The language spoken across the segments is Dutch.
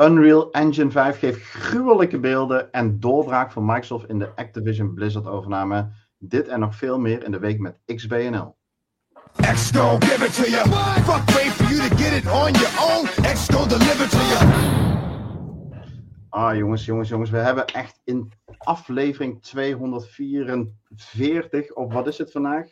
Unreal Engine 5 geeft gruwelijke beelden en doorbraak van Microsoft in de Activision Blizzard overname. Dit en nog veel meer in de week met XBNL. X give it to you. Fuck wait for you to get it on your own. Deliver to you. Ah jongens, jongens, jongens. We hebben echt in aflevering 244, of wat is het vandaag?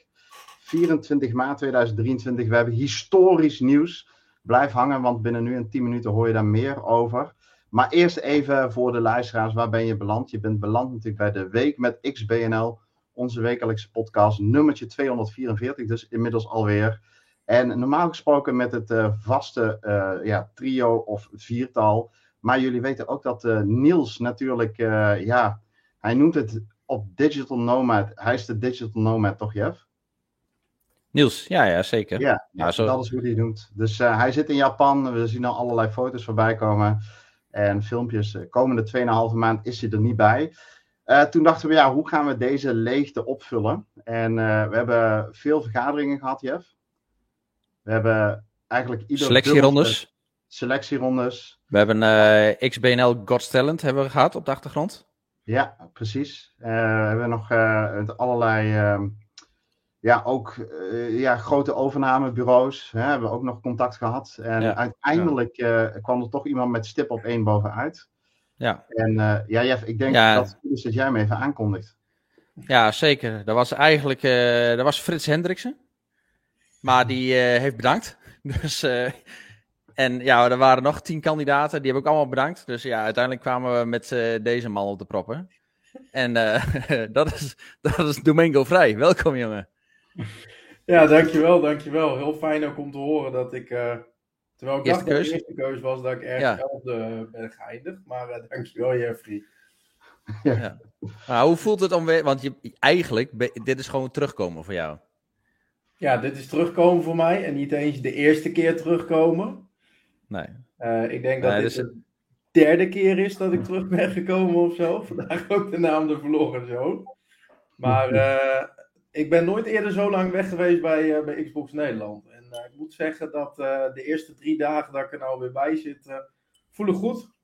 24 maart 2023. We hebben historisch nieuws. Blijf hangen, want binnen nu en 10 minuten hoor je daar meer over. Maar eerst even voor de luisteraars, waar ben je beland? Je bent beland natuurlijk bij de Week met XBNL, onze wekelijkse podcast, nummertje 244, dus inmiddels alweer. En normaal gesproken met het uh, vaste uh, ja, trio of viertal. Maar jullie weten ook dat uh, Niels natuurlijk, ja, hij noemt het op Digital Nomad. Hij is de Digital Nomad, toch Jeff? Niels, ja, ja zeker. Ja, ja zo... dat is hoe hij doet. Dus uh, hij zit in Japan. We zien al allerlei foto's voorbij komen. En filmpjes. Uh, komende 2,5 maand is hij er niet bij. Uh, toen dachten we, ja, hoe gaan we deze leegte opvullen? En we hebben veel vergaderingen gehad, Jeff. We hebben eigenlijk ieder... Selectierondes. Selectierondes. We hebben XBNL God's Talent hebben we gehad op de achtergrond. Ja, precies. we hebben nog allerlei ehm, ja, ook uh, ja, grote overnamebureaus hè, hebben we ook nog contact gehad. En uiteindelijk uh, kwam er toch iemand met stip op één bovenuit. Ja. En uh, ja, Jeff, ik denk dat het is dat jij hem even aankondigt. Ja, zeker. Dat was eigenlijk dat was Frits Hendriksen. Maar die heeft bedankt. Dus, en ja, er waren nog tien kandidaten. Die heb ik allemaal bedankt. Dus ja, uiteindelijk kwamen we met deze man op de proppen. En dat, is, dat is Domingo Vrij. Welkom, jongen. Ja, dankjewel, dankjewel. Heel fijn ook om te horen dat ik, uh, terwijl ik dacht dat de eerste keuze was, dat ik ergens elfde ben geëindigd. Maar uh, dankjewel Jeffrey. Ja. ja. hoe voelt het om weer, want je, eigenlijk, dit is gewoon terugkomen voor jou. Ja, dit is terugkomen voor mij en niet eens de eerste keer terugkomen. Nee. Uh, ik denk dat dit dus... de derde keer is dat ik terug ben gekomen of zo. Vandaag ook de naam de verloren zoon. Maar ik ben nooit eerder zo lang weg geweest bij, uh, bij Xbox Nederland. En uh, ik moet zeggen dat uh, de eerste drie dagen dat ik er nou weer bij zit, voelen goed.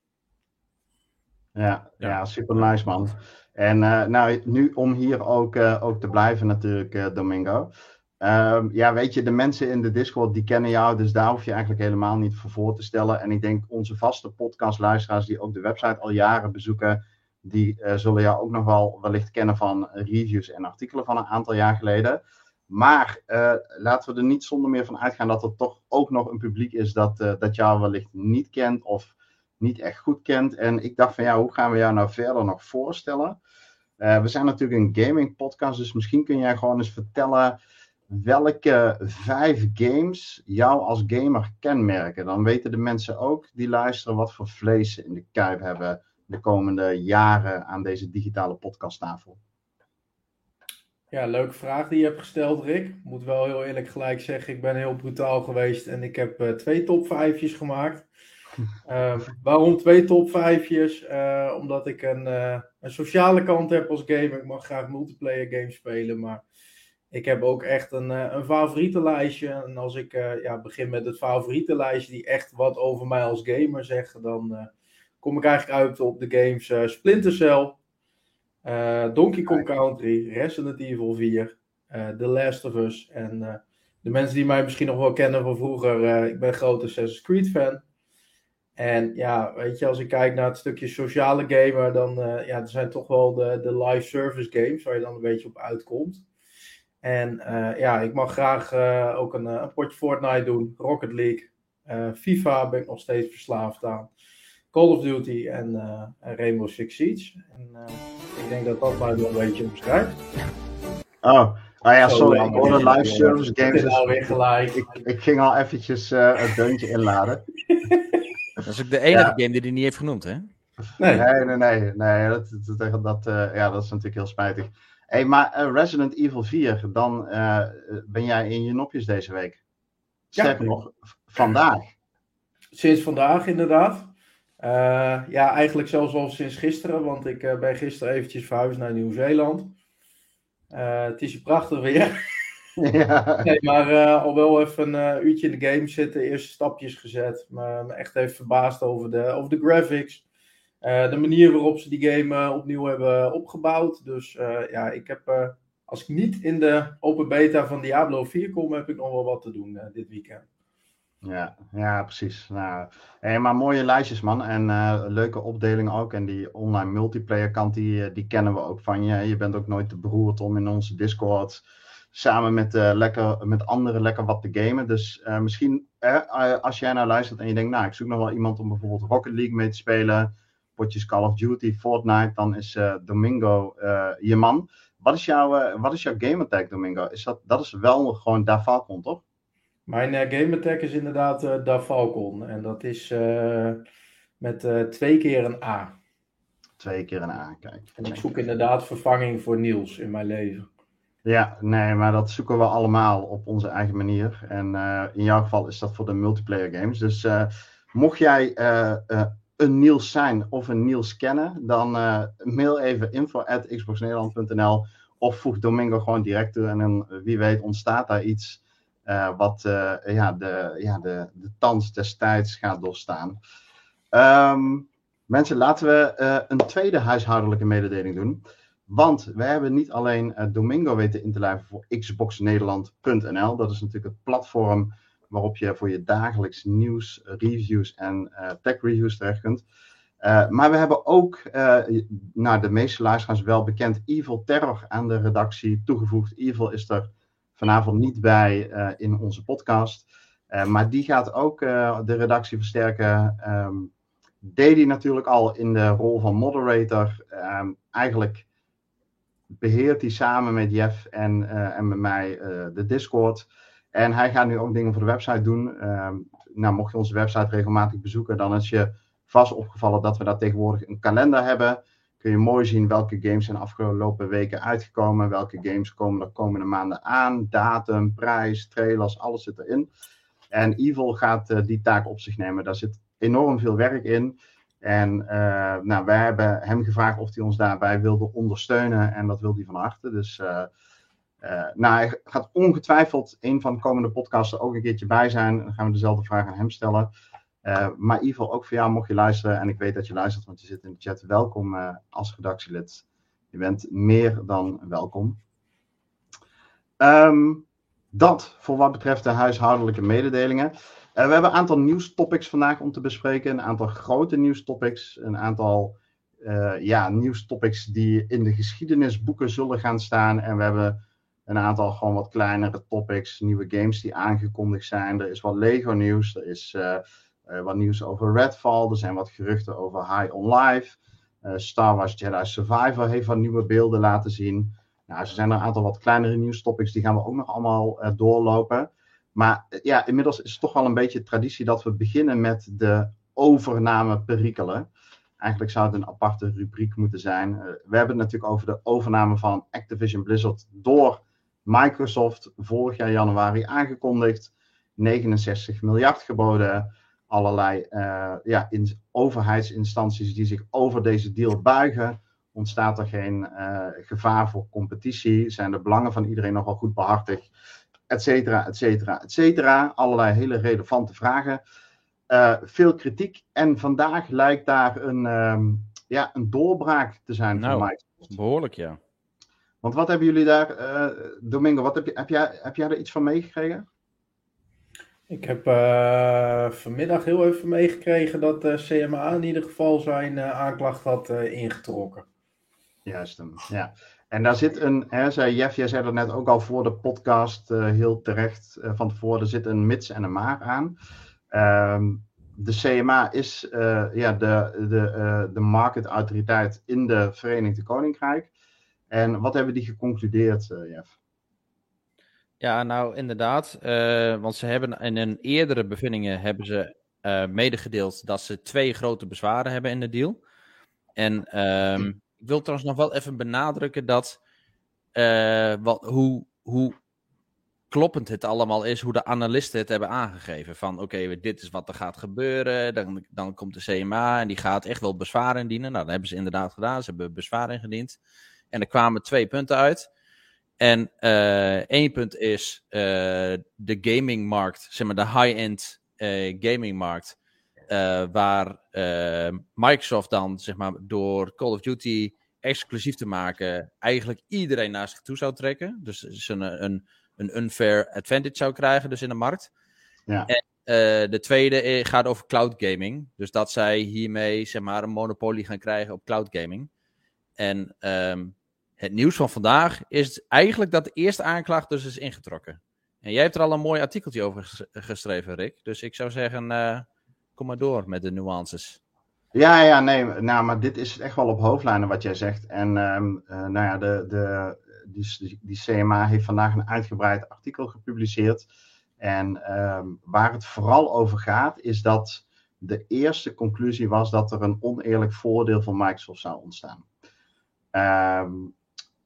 Ja, ja, ja. super nice man. En nou, nu om hier ook, ook te blijven natuurlijk, Domingo. Um, ja, weet je, de mensen in de Discord die kennen jou, dus daar hoef je eigenlijk helemaal niet voor voor te stellen. En ik denk onze vaste podcastluisteraars die ook de website al jaren bezoeken, die uh, zullen jou ook nog wel wellicht kennen van reviews en artikelen van een aantal jaar geleden. Maar uh, laten we er niet zonder meer van uitgaan dat er toch ook nog een publiek is dat, uh, dat jou wellicht niet kent of niet echt goed kent. En ik dacht van ja, hoe gaan we jou nou verder nog voorstellen? we zijn natuurlijk een gaming podcast, dus misschien kun jij gewoon eens vertellen welke vijf games jou als gamer kenmerken. Dan weten de mensen ook die luisteren wat voor vlees ze in de kuip hebben de komende jaren aan deze digitale podcasttafel? Ja, leuke vraag die je hebt gesteld, Rick. Ik moet wel heel eerlijk gelijk zeggen, ik ben heel brutaal geweest en ik heb uh, twee top vijfjes gemaakt. Uh, waarom twee top vijfjes? Uh, omdat ik een, een sociale kant heb als gamer. Ik mag graag multiplayer games spelen, maar ik heb ook echt een, een favorietenlijstje. En als ik ja, begin met het favorietenlijstje die echt wat over mij als gamer zeggen, dan kom ik eigenlijk uit op de games uh, Splinter Cell, uh, Donkey Kong Country, Resident Evil 4, uh, The Last of Us. En de mensen die mij misschien nog wel kennen van vroeger, ik ben een grote Assassin's Creed fan. En ja, weet je, als ik kijk naar het stukje sociale gamer, dan ja, er zijn toch wel de, de live service games waar je dan een beetje op uitkomt. En ja, ik mag graag ook een, een potje Fortnite doen, Rocket League, FIFA ben ik nog steeds verslaafd aan. Call of Duty en, uh, Rainbow Six Siege. En uh, ik denk dat dat mij wel een beetje omschrijft. Oh, ah ja, sorry. Ik hoorde live service games. alweer gelijk. Ik, ik, ging al eventjes uh, het deuntje inladen. dat is ook de enige game die hij niet heeft genoemd, hè? Nee, nee, nee. nee, nee dat, dat, dat, ja, dat is natuurlijk heel spijtig. Hey, maar Resident Evil 4, dan ben jij in je nopjes deze week. Sterker ja. nog, vandaag. Sinds vandaag, inderdaad. Uh, ja, eigenlijk zelfs al sinds gisteren, want ik uh, ben gisteren eventjes verhuisd naar Nieuw-Zeeland. Uh, het is prachtig weer. Ja. Nee, maar al wel even een uurtje in de game zitten, eerste stapjes gezet. Me, me echt even verbaasd over de, over de graphics. de manier waarop ze die game opnieuw hebben opgebouwd. Dus ja, ik heb, als ik niet in de open beta van Diablo 4 kom, heb ik nog wel wat te doen dit weekend. Ja, ja, precies. Nou, maar mooie lijstjes, man. En uh, leuke opdeling ook. En die online multiplayer kant, die, eh, die kennen we ook van je. Je bent ook nooit te beroerd om in onze Discord samen met, uh, lekker, met anderen lekker wat te gamen. Dus misschien als jij nou luistert en je denkt, nou, ik zoek nog wel iemand om bijvoorbeeld Rocket League mee te spelen, potjes Call of Duty, Fortnite, dan is Domingo je man. Wat is jouw, wat is jouw gamertag, Domingo? Is dat, dat is wel gewoon daar Falcon, toch? Mijn uh, game attack is inderdaad uh, Da Falcon. En dat is uh, met twee keer een A. Twee keer een A, kijk. En ik zoek inderdaad vervanging voor Niels in mijn leven. Ja, nee, maar dat zoeken we allemaal op onze eigen manier. En in jouw geval is dat voor de multiplayer games. Dus mocht jij een Niels zijn of een Niels kennen, dan mail even info at xboxnederland.nl of voeg Domingo gewoon direct toe. En dan, wie weet ontstaat daar iets uh, wat uh, ja, de, ja, de, de tans destijds gaat doorstaan. Um, mensen, laten we uh, een tweede huishoudelijke mededeling doen. Want we hebben niet alleen Domingo weten in te lijven voor xboxnederland.nl. Dat is natuurlijk het platform waarop je voor je dagelijks nieuws, reviews en tech reviews terecht kunt. Maar we hebben ook naar de meeste luisteraars wel bekend Evil Terror aan de redactie toegevoegd. Evil is er vanavond niet bij uh, in onze podcast. Uh, maar die gaat ook uh, de redactie versterken. Um, deed hij natuurlijk al in de rol van moderator. Um, eigenlijk beheert hij samen met Jeff en, en met mij de Discord. En hij gaat nu ook dingen voor de website doen. Um, nou, mocht je onze website regelmatig bezoeken, dan is je vast opgevallen dat we daar tegenwoordig een kalender hebben kun je mooi zien welke games zijn afgelopen weken uitgekomen. Welke games komen de komende maanden aan. Datum, prijs, trailers, alles zit erin. En Evil gaat uh, die taak op zich nemen. Daar zit enorm veel werk in. En uh, nou, wij hebben hem gevraagd of hij ons daarbij wilde ondersteunen. En dat wil hij van harte. Dus uh, nou, hij gaat ongetwijfeld een van de komende podcasts ook een keertje bij zijn. Dan gaan we dezelfde vraag aan hem stellen. Uh, maar geval ook voor jou, mocht je luisteren, en ik weet dat je luistert, want je zit in de chat, welkom uh, als redactielid. Je bent meer dan welkom. Um, dat voor wat betreft de huishoudelijke mededelingen. Uh, we hebben een aantal nieuwstopics vandaag om te bespreken. Een aantal grote nieuwstopics. Een aantal ja, nieuwstopics die in de geschiedenisboeken zullen gaan staan. En we hebben een aantal gewoon wat kleinere topics. Nieuwe games die aangekondigd zijn. Er is wat Lego nieuws. Er is wat nieuws over Redfall. Er zijn wat geruchten over High on Life. Uh, Star Wars Jedi Survivor heeft wat nieuwe beelden laten zien. Nou, er zijn een aantal wat kleinere nieuwstopics. Die gaan we ook nog allemaal uh, doorlopen. Maar ja, inmiddels is het toch wel een beetje traditie dat we beginnen met de overname perikelen. Eigenlijk zou het een aparte rubriek moeten zijn. we hebben het natuurlijk over de overname van Activision Blizzard door Microsoft vorig jaar januari aangekondigd. 69 miljard geboden allerlei uh, ja, in, overheidsinstanties die zich over deze deal buigen. Ontstaat er geen uh, gevaar voor competitie? Zijn de belangen van iedereen nogal goed behartigd? Etcetera, etcetera, etcetera. Allerlei hele relevante vragen. Uh, veel kritiek. En vandaag lijkt daar een, um, ja, een doorbraak te zijn nou, voor Microsoft. Behoorlijk, ja. Want wat hebben jullie daar, Domingo, wat heb, je, heb, jij, heb jij er iets van meegekregen? Ik heb uh, vanmiddag heel even meegekregen dat uh, CMA in ieder geval zijn uh, aanklacht had ingetrokken. Juist hem, ja. En daar zit een, hè, zei Jeff, jij zei dat net ook al voor de podcast heel terecht van tevoren, er zit een mits en een maar aan. Um, de CMA is ja, de, de, de marketautoriteit in de Verenigde Koninkrijk. En wat hebben die geconcludeerd, Jeff? Ja, nou inderdaad. Uh, want ze hebben in hun eerdere bevindingen hebben ze uh, medegedeeld dat ze twee grote bezwaren hebben in de deal. En um, ik wil trouwens nog wel even benadrukken dat uh, wat, hoe, hoe kloppend het allemaal is, hoe de analisten het hebben aangegeven. Van oké, okay, dit is wat er gaat gebeuren. Dan, dan komt de CMA en die gaat echt wel bezwaren indienen. Nou, dat hebben ze inderdaad gedaan. Ze hebben bezwaren ingediend. En er kwamen twee punten uit. En één punt is de gamingmarkt, zeg maar de high-end gamingmarkt. waar Microsoft dan, zeg maar, door Call of Duty exclusief te maken, eigenlijk iedereen naar zich toe zou trekken. Dus ze een, een, een unfair advantage zou krijgen, dus in de markt. Ja. En uh, de tweede eh, gaat over cloud gaming. Dus dat zij hiermee zeg maar, een monopolie gaan krijgen op cloud gaming. En um, het nieuws van vandaag is eigenlijk dat de eerste aanklacht dus is ingetrokken. En jij hebt er al een mooi artikeltje over geschreven, Rick. Dus ik zou zeggen, uh, kom maar door met de nuances. Ja, ja, nee, nou, maar dit is echt wel op hoofdlijnen wat jij zegt. En um, uh, nou ja, de, de, die, die CMA heeft vandaag een uitgebreid artikel gepubliceerd. En um, waar het vooral over gaat, is dat de eerste conclusie was dat er een oneerlijk voordeel van Microsoft zou ontstaan. Um,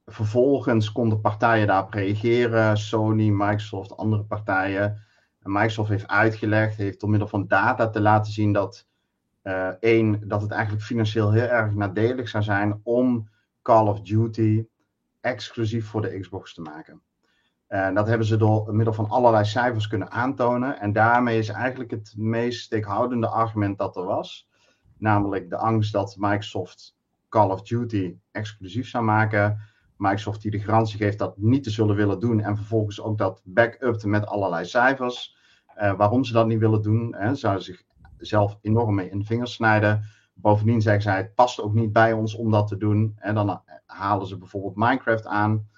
vervolgens konden partijen daarop reageren, Sony, Microsoft, andere partijen. En Microsoft heeft uitgelegd, heeft door middel van data te laten zien dat uh, één, dat het eigenlijk financieel heel erg nadelig zou zijn om Call of Duty exclusief voor de Xbox te maken. En dat hebben ze door middel van allerlei cijfers kunnen aantonen. En daarmee is eigenlijk het meest steekhoudende argument dat er was. Namelijk de angst dat Microsoft Call of Duty exclusief zou maken. Microsoft die de garantie geeft dat niet te zullen willen doen. En vervolgens ook dat backupt met allerlei cijfers. Uh, waarom ze dat niet willen doen, hè, zouden zich zelf enorm mee in de vingers snijden. Bovendien zeggen zij, het past ook niet bij ons om dat te doen. En dan halen ze bijvoorbeeld Minecraft aan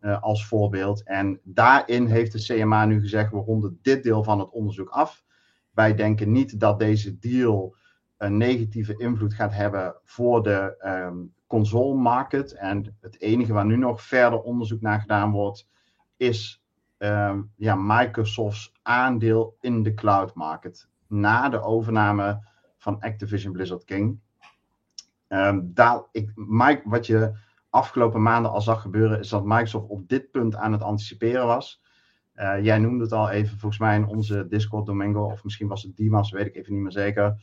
uh, als voorbeeld. En daarin heeft de CMA nu gezegd, we ronden dit deel van het onderzoek af. Wij denken niet dat deze deal een negatieve invloed gaat hebben voor de um, console market. En het enige waar nu nog verder onderzoek naar gedaan wordt, is um, ja, Microsoft's aandeel in de cloud market. Na de overname van Activision Blizzard King. Um, daar, ik, Mike, wat je afgelopen maanden al zag gebeuren, is dat Microsoft op dit punt aan het anticiperen was. Uh, jij noemde het al even, volgens mij in onze Discord Domingo, of misschien was het Dimas, weet ik even niet meer zeker.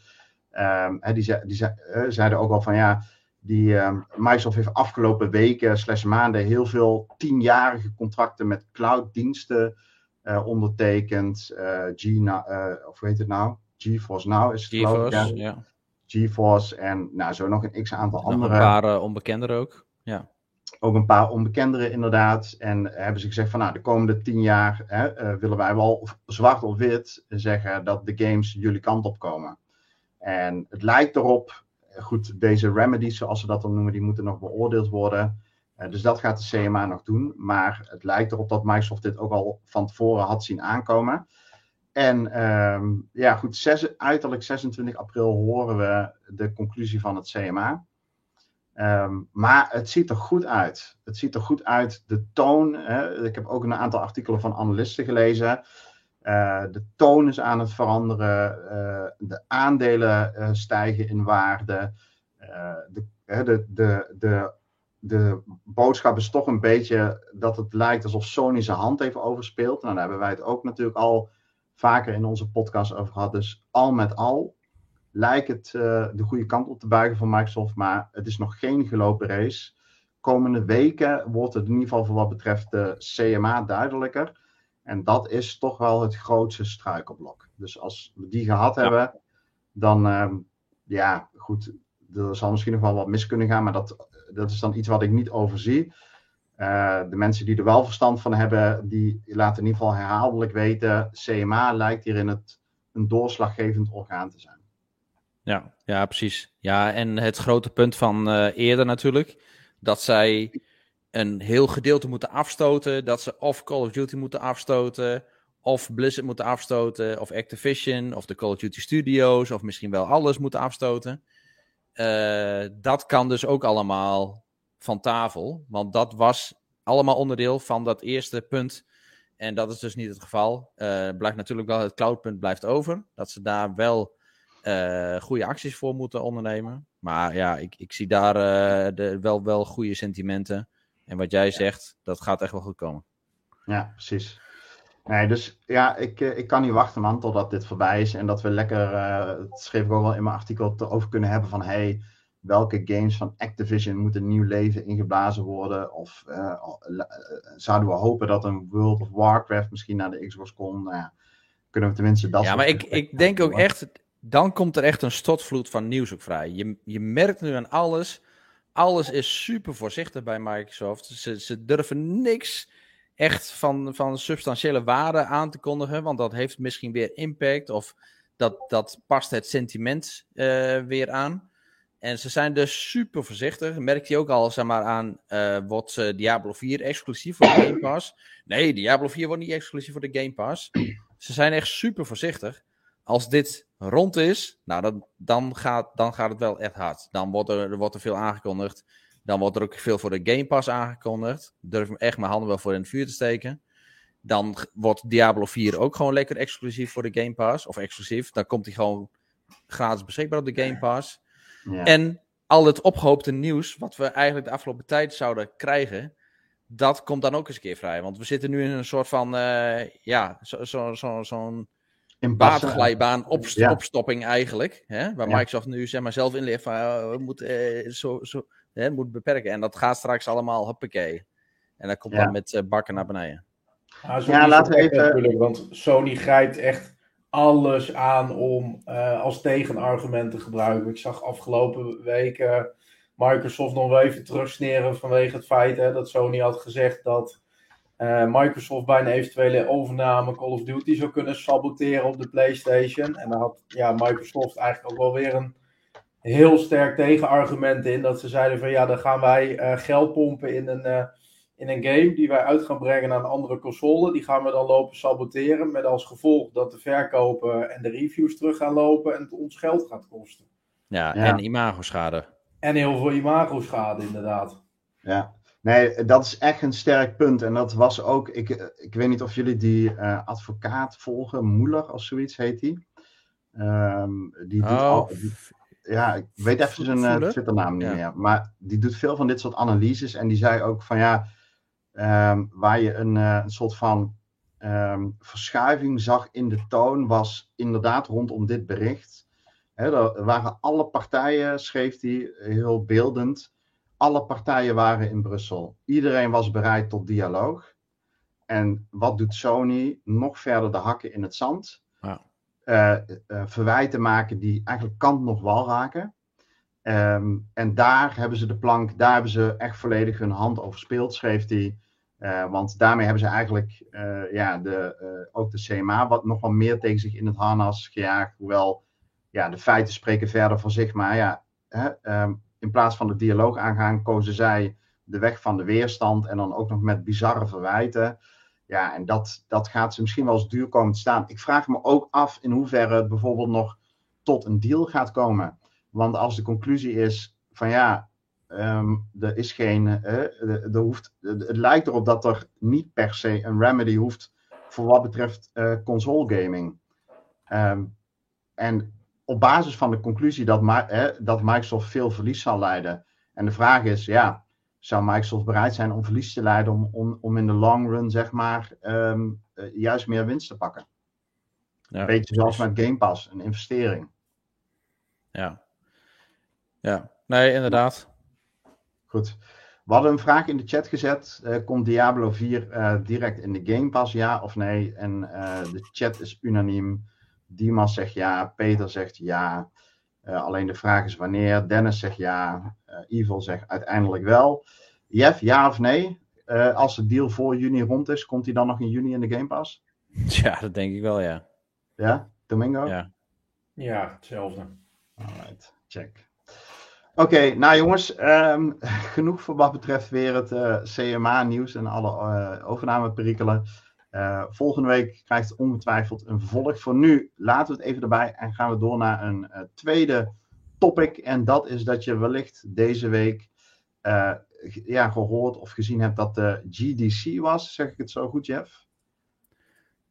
Um, die, ze, die ze, uh, zeiden ook al van ja, die, um, Microsoft heeft afgelopen weken slash maanden heel veel tienjarige contracten met clouddiensten uh, ondertekend. G, of hoe heet het nou? GeForce Now is het GeForce, ja. GeForce en nou, zo nog een x aantal andere. Een paar onbekender ook. Ja. Ook een paar onbekenderen inderdaad. En hebben ze gezegd van nou, de komende tien jaar hè, uh, willen wij wel zwart of wit zeggen dat de games jullie kant op komen. En het lijkt erop, goed, deze remedies zoals ze dat dan noemen, die moeten nog beoordeeld worden. Uh, dus dat gaat de CMA nog doen. Maar het lijkt erop dat Microsoft dit ook al van tevoren had zien aankomen. En um, ja, goed, uiterlijk 26 april horen we de conclusie van het CMA. Um, maar het ziet er goed uit. Het ziet er goed uit. De toon. Hè, ik heb ook een aantal artikelen van analisten gelezen. Uh, de toon is aan het veranderen. Uh, de aandelen uh, stijgen in waarde. de, de, de, de, boodschap is toch een beetje dat het lijkt alsof Sony zijn hand heeft overspeeld. Nou, daar hebben wij het ook natuurlijk al vaker in onze podcast over gehad. Dus al met al lijkt het de goede kant op te buigen van Microsoft, maar het is nog geen gelopen race. Komende weken wordt het in ieder geval voor wat betreft de CMA duidelijker. En dat is toch wel het grootste struikelblok. Dus als we die gehad ja. hebben, dan uh, ja, goed, er zal misschien nog wel wat mis kunnen gaan, maar dat, dat is dan iets wat ik niet overzie. Uh, de mensen die er wel verstand van hebben, die laten in ieder geval herhaaldelijk weten, CMA lijkt hierin het, een doorslaggevend orgaan te zijn. Ja, ja, precies. Ja, en het grote punt van uh, eerder natuurlijk, dat zij een heel gedeelte moeten afstoten, dat ze of Call of Duty moeten afstoten, of Blizzard moeten afstoten, of Activision, of de Call of Duty Studios, of misschien wel alles moeten afstoten. Uh, dat kan dus ook allemaal van tafel, want dat was allemaal onderdeel van dat eerste punt. En dat is dus niet het geval. Uh, blijft natuurlijk wel het cloudpunt blijft over. Dat ze daar wel uh, goede acties voor moeten ondernemen. Maar ja, ik, ik zie daar de, wel, wel goede sentimenten. En wat jij zegt, dat gaat echt wel goed komen. Ja, precies. Nee, dus ja, ik, eh, ik kan niet wachten man totdat dit voorbij is. En dat we lekker, uh, dat schreef ik ook wel in mijn artikel, erover kunnen hebben van... Hey, welke games van Activision moeten nieuw leven ingeblazen worden? Of zouden we hopen dat een World of Warcraft misschien naar de Xbox komt? Nou ja, kunnen we tenminste dat Ja, maar ik, ik denk ook echt, dan komt er echt een stotvloed van nieuws ook vrij. Je, je merkt nu aan alles, alles is super voorzichtig bij Microsoft. Ze, ze durven niks echt van, van substantiële waarde aan te kondigen, want dat heeft misschien weer impact of dat, dat past het sentiment uh, weer aan. En ze zijn dus super voorzichtig. Merk je ook al zeg maar, aan, uh, wordt uh, Diablo 4 exclusief voor de Game Pass? Nee, Diablo 4 wordt niet exclusief voor de Game Pass. Ze zijn echt super voorzichtig. Als dit rond is, nou, dan, dan, gaat, dan gaat het wel echt hard. Dan wordt er, er, wordt er veel aangekondigd. Dan wordt er ook veel voor de Game Pass aangekondigd. Durf ik echt mijn handen wel voor in het vuur te steken. Dan wordt Diablo 4 ook gewoon lekker exclusief voor de Game Pass. Of exclusief. Dan komt hij gewoon gratis beschikbaar op de Game Pass. Ja. En al het opgehoopte nieuws, wat we eigenlijk de afgelopen tijd zouden krijgen, dat komt dan ook eens een keer vrij. Want we zitten nu in een soort van, uh, ja, zo'n zo, zo, zo baatglijbaan op, ja. opstopping eigenlijk. Hè? Waar ja. Microsoft nu zeg maar, zelf inleert van, uh, we moeten uh, zo, zo, hè, moet beperken. En dat gaat straks allemaal, hoppakee. En dat komt ja. dan met bakken naar beneden. Ja, laten we even... Natuurlijk, want Sony grijpt echt alles aan om uh, als tegenargument te gebruiken. Ik zag afgelopen weken Microsoft nog wel even terugsneren vanwege het feit hè, dat Sony had gezegd dat uh, Microsoft bij een eventuele overname Call of Duty zou kunnen saboteren op de PlayStation. En daar had ja, Microsoft eigenlijk ook wel weer een heel sterk tegenargument in. Dat ze zeiden van ja, dan gaan wij uh, geld pompen in een in een game die wij uit gaan brengen naar een andere console. Die gaan we dan lopen saboteren. Met als gevolg dat de verkopen en de reviews terug gaan lopen en het ons geld gaat kosten. Ja, ja. en imagoschade. En heel veel imagoschade, inderdaad. Ja, nee, dat is echt een sterk punt. En dat was ook, ik, ik weet niet of jullie die uh, advocaat volgen, Moeller of zoiets heet die. Um, die doet oh, al, die, ja, ik weet even zijn uh, Twitternaam niet ja. meer. Maar die doet veel van dit soort analyses. En die zei ook van ja, um, waar je een, uh, een soort van um, verschuiving zag in de toon, was inderdaad rondom dit bericht. He, er waren alle partijen, schreef hij heel beeldend, alle partijen waren in Brussel. Iedereen was bereid tot dialoog. En wat doet Sony? Nog verder de hakken in het zand. Ja. Uh, uh, verwijten maken die eigenlijk kant nog wal raken. Um, en daar hebben ze de plank, daar hebben ze echt volledig hun hand over speeld, schreef hij. Uh, want daarmee hebben ze eigenlijk ja, de, ook de CMA wat nog wel meer tegen zich in het harnas gejaagd. Hoewel ja, de feiten spreken verder voor zich. Maar ja, hè, um, in plaats van de dialoog aangaan, kozen zij de weg van de weerstand. En dan ook nog met bizarre verwijten. Ja, en dat, dat gaat ze misschien wel eens duur komen te staan. Ik vraag me ook af in hoeverre het bijvoorbeeld nog tot een deal gaat komen. Want als de conclusie is van ja, Um, er is geen. Er hoeft, het lijkt erop dat er niet per se een remedy hoeft voor wat betreft uh, console gaming. Um, en op basis van de conclusie dat, uh, dat Microsoft veel verlies zal leiden. En de vraag is, ja, zou Microsoft bereid zijn om verlies te leiden om, om, om in de long run, zeg maar, um, juist meer winst te pakken? Ja, een beetje zoals met Game Pass, een investering. Ja. Ja, nee, inderdaad. Goed. We hadden een vraag in de chat gezet. Uh, komt Diablo 4 uh, direct in de Game Pass, ja of nee? En de chat is unaniem. Dimas zegt ja, Peter zegt ja. alleen de vraag is wanneer. Dennis zegt ja. Evil zegt uiteindelijk wel. Jeff, ja of nee? als de deal voor juni rond is, komt hij dan nog in juni in de Game Pass? Ja, dat denk ik wel, ja. Ja? Domingo? Ja. Ja, hetzelfde. Alright, check. Oké, okay, nou jongens, um, genoeg voor wat betreft weer het uh, CMA-nieuws en alle uh, overnameperikelen. Uh, volgende week krijgt ongetwijfeld een vervolg. Voor nu laten we het even erbij en gaan we door naar een tweede topic. En dat is dat je wellicht deze week ja, gehoord of gezien hebt dat de GDC was. Zeg ik het zo goed, Jeff?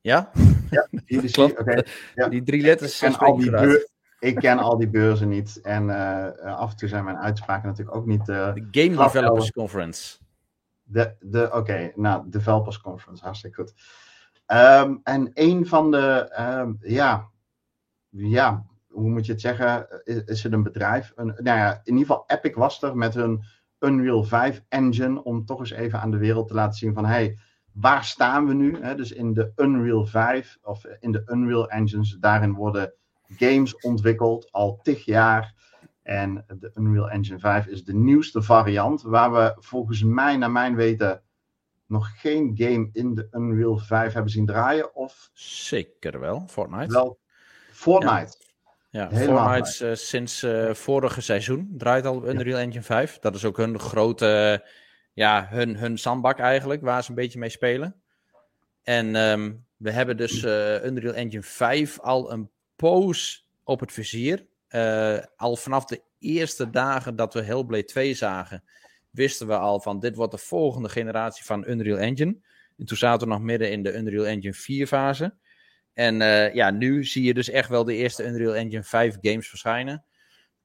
Ja? Ja, GDC. Okay. Ja. Die drie letters en al die, ik ken al die beurzen niet. En uh, af en toe zijn mijn uitspraken natuurlijk ook niet. Uh, de Game Developers Conference. De, de, Oké, okay, nou, Developers Conference, hartstikke goed. Um, en een van de, um, ja, ja, hoe moet je het zeggen? Is, het een bedrijf? Een, nou ja, in ieder geval Epic was er met hun Unreal 5 engine om toch eens even aan de wereld te laten zien van hey, waar staan we nu? Dus in de Unreal 5 of in de Unreal engines, daarin worden games ontwikkeld al tig jaar. En de Unreal Engine 5 is de nieuwste variant, waar we volgens mij, naar mijn weten, nog geen game in de Unreal 5 hebben zien draaien. Of... Zeker wel, Fortnite. Wel, Fortnite. Ja, ja Fortnite uh, sinds uh, vorige seizoen draait al op Unreal Engine 5. Dat is ook hun grote, uh, ja, hun, hun zandbak eigenlijk, waar ze een beetje mee spelen. En um, we hebben dus Unreal Engine 5 al een poos op het vizier. Al vanaf de eerste dagen dat we Hellblade 2 zagen, wisten we al van dit wordt de volgende generatie van Unreal Engine. En toen zaten we nog midden in de Unreal Engine 4 fase. En uh, ja, nu zie je dus echt wel de eerste Unreal Engine 5 games verschijnen.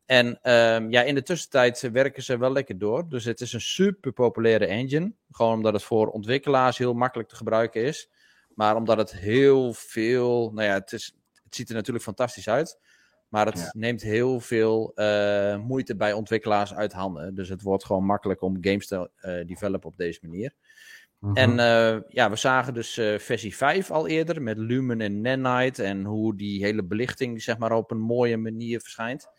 En um, ja, in de tussentijd werken ze wel lekker door. Dus het is een super populaire engine. Gewoon omdat het voor ontwikkelaars heel makkelijk te gebruiken is. Maar omdat het heel veel. Nou ja, het, is, het ziet er natuurlijk fantastisch uit. Maar het ja. neemt heel veel uh, moeite bij ontwikkelaars uit handen. Dus het wordt gewoon makkelijk om games te uh, developen op deze manier. Mm -hmm. En uh, ja, we zagen dus versie 5 al eerder met Lumen en Nanite. En hoe die hele belichting zeg maar op een mooie manier verschijnt.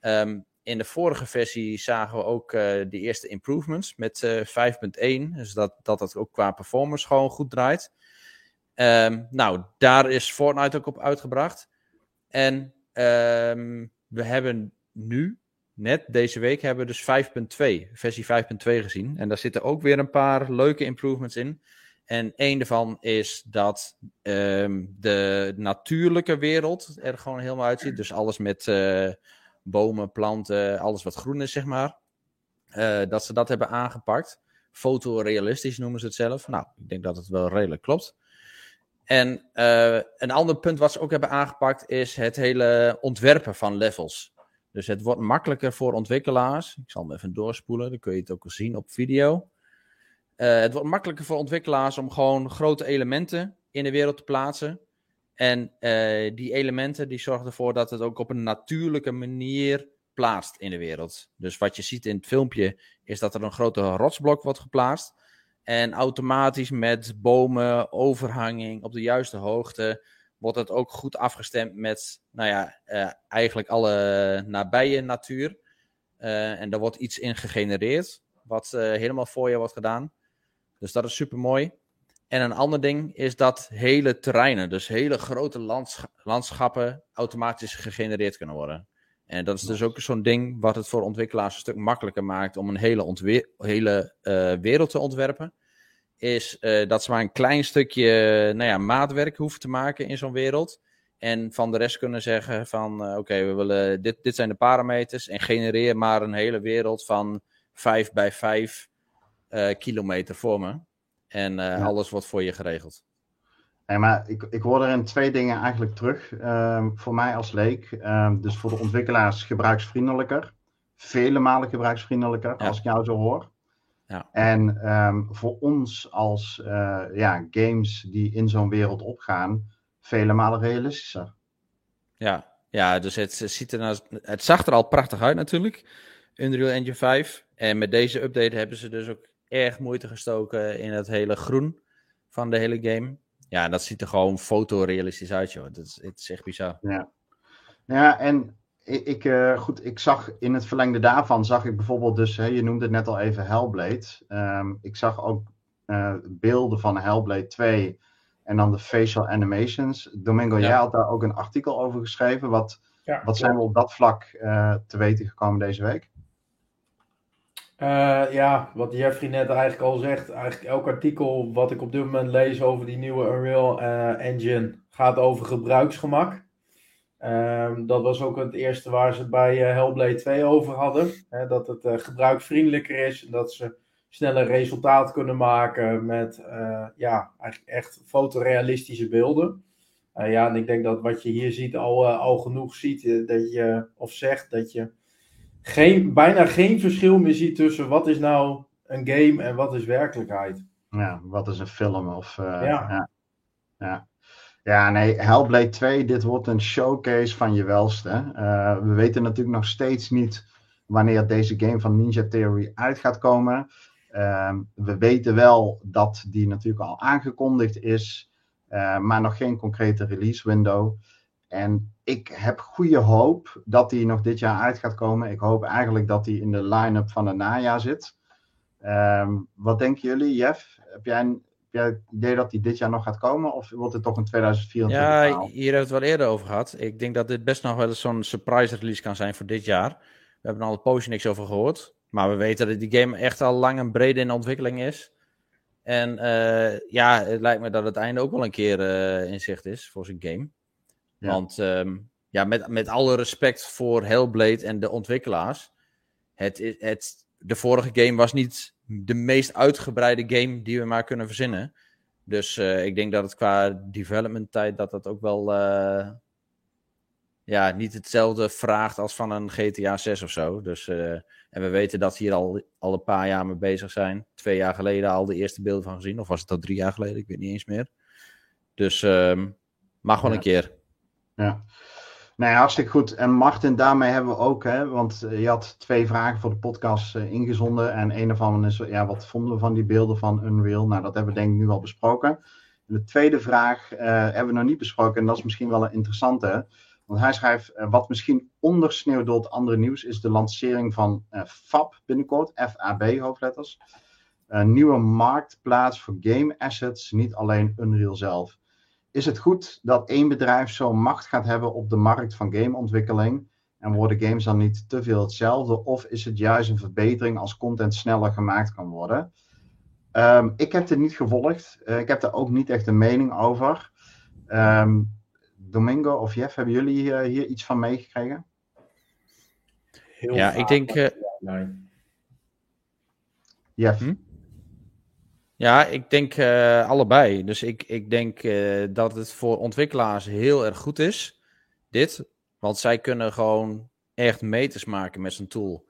Um, in de vorige versie zagen we ook de eerste improvements met 5.1. Dus dat, dat het ook qua performance gewoon goed draait. Um, nou, daar is Fortnite ook op uitgebracht. En Um, we hebben nu, net deze week, hebben we dus 5.2, versie 5.2 gezien. En daar zitten ook weer een paar leuke improvements in. En een daarvan is dat um, de natuurlijke wereld er gewoon helemaal uitziet. Dus alles met uh, bomen, planten, alles wat groen is, zeg maar. Uh, dat ze dat hebben aangepakt. Fotorealistisch noemen ze het zelf. Nou, ik denk dat het wel redelijk klopt. En uh, een ander punt wat ze ook hebben aangepakt is het hele ontwerpen van levels. Dus het wordt makkelijker voor ontwikkelaars. Ik zal hem even doorspoelen, dan kun je het ook zien op video. Uh, het wordt makkelijker voor ontwikkelaars om gewoon grote elementen in de wereld te plaatsen. En uh, die elementen die zorgen ervoor dat het ook op een natuurlijke manier plaatst in de wereld. Dus wat je ziet in het filmpje is dat er een grote rotsblok wordt geplaatst. En automatisch met bomen, overhanging op de juiste hoogte, wordt het ook goed afgestemd met, nou ja, uh, eigenlijk alle nabije natuur. Uh, en daar wordt iets in gegenereerd, wat uh, helemaal voor je wordt gedaan. Dus dat is super mooi. En een ander ding is dat hele terreinen, dus hele grote lands landschappen, automatisch gegenereerd kunnen worden. En dat is dus ook zo'n ding wat het voor ontwikkelaars een stuk makkelijker maakt om een hele, hele uh, wereld te ontwerpen. Is uh, dat ze maar een klein stukje nou ja, maatwerk hoeven te maken in zo'n wereld. En van de rest kunnen zeggen van uh, oké, okay, we willen dit, dit zijn de parameters. En genereer maar een hele wereld van 5 bij 5 uh, kilometer voor me. En ja. alles wordt voor je geregeld. Nee, maar ik, ik hoor erin twee dingen eigenlijk terug. Um, voor mij als leek. Um, dus voor de ontwikkelaars gebruiksvriendelijker. Vele malen gebruiksvriendelijker, ja. als ik jou zo hoor. Ja. En um, voor ons als uh, ja, games die in zo'n wereld opgaan, vele malen realistischer. Ja, ja dus het, ziet er nou, het zag er al prachtig uit natuurlijk. Unreal Engine 5. En met deze update hebben ze dus ook erg moeite gestoken in het hele groen van de hele game. Ja, dat ziet er gewoon fotorealistisch uit, joh. Dat is, het is echt bizar. Ja, ja en ik, ik, uh, goed, ik zag in het verlengde daarvan, zag ik bijvoorbeeld dus, hè, je noemde het net al even Hellblade. Um, ik zag ook uh, beelden van Hellblade 2 en dan de facial animations. Domingo, ja. jij had daar ook een artikel over geschreven. Wat, ja, wat zijn we op dat vlak uh, te weten gekomen deze week? Uh, ja, wat Jeffrey net eigenlijk al zegt, eigenlijk elk artikel wat ik op dit moment lees over die nieuwe Unreal uh, Engine gaat over gebruiksgemak. Um, dat was ook het eerste waar ze bij uh, Hellblade 2 over hadden. Hè, dat het gebruiksvriendelijker is en dat ze sneller resultaat kunnen maken met ja, eigenlijk echt fotorealistische beelden. ja, en ik denk dat wat je hier ziet al, al genoeg ziet, dat je, of zegt dat je geen, bijna geen verschil meer ziet tussen wat is nou een game en wat is werkelijkheid. Ja, wat is een film of... ja. ja. ja. Ja, nee, Hellblade 2, dit wordt een showcase van je welste. Uh, we weten natuurlijk nog steeds niet wanneer deze game van Ninja Theory uit gaat komen. Uh, we weten wel dat die natuurlijk al aangekondigd is, uh, maar nog geen concrete release window. En ik heb goede hoop dat die nog dit jaar uit gaat komen. Ik hoop eigenlijk dat die in de line-up van het najaar zit. Um, wat denken jullie, Jeff? Heb jij, heb jij het idee dat die dit jaar nog gaat komen? Of wordt het toch een 2024 Ja, hier hebben we het wel eerder over gehad. Ik denk dat dit best nog wel eens zo'n surprise release kan zijn voor dit jaar. We hebben al een poosje niks over gehoord. Maar we weten dat die game echt al lang en breed in ontwikkeling is. En uh, ja, het lijkt me dat het einde ook wel een keer uh, in zicht is voor zijn game. Ja. Want um, ja, met, met alle respect voor Hellblade en de ontwikkelaars. Het, het, de vorige game was niet de meest uitgebreide game die we maar kunnen verzinnen. Dus uh, ik denk dat het qua development tijd dat dat ook wel uh, ja, niet hetzelfde vraagt als van een GTA 6 of zo. Dus, uh, en we weten dat hier al, al een paar jaar mee bezig zijn. Twee jaar geleden al de eerste beelden van gezien. Of was het al drie jaar geleden? Ik weet niet eens meer. Dus um, mag wel ja. een keer. Ja. Nee, hartstikke goed. En Martin, daarmee hebben we ook, hè, want je had twee vragen voor de podcast uh, ingezonden. En een daarvan is, ja, wat vonden we van die beelden van Unreal? Nou, dat hebben we denk ik nu al besproken. En de tweede vraag uh, hebben we nog niet besproken en dat is misschien wel een interessante. Want hij schrijft, wat misschien ondersneeuwt door het andere nieuws is de lancering van FAB binnenkort, FAB hoofdletters. Een nieuwe marktplaats voor game assets, niet alleen Unreal zelf. Is het goed dat één bedrijf zo'n macht gaat hebben op de markt van gameontwikkeling? En worden games dan niet te veel hetzelfde? Of is het juist een verbetering als content sneller gemaakt kan worden? Um, ik heb dit niet gevolgd. Uh, ik heb daar ook niet echt een mening over. Um, Domingo of Jeff, hebben jullie uh, hier iets van meegekregen? Heel ja, ik denk. Uh... Jeff. Hm? Ja, ik denk uh, allebei. Dus ik, ik denk uh, dat het voor ontwikkelaars heel erg goed is, dit. Want zij kunnen gewoon echt meters maken met zijn tool.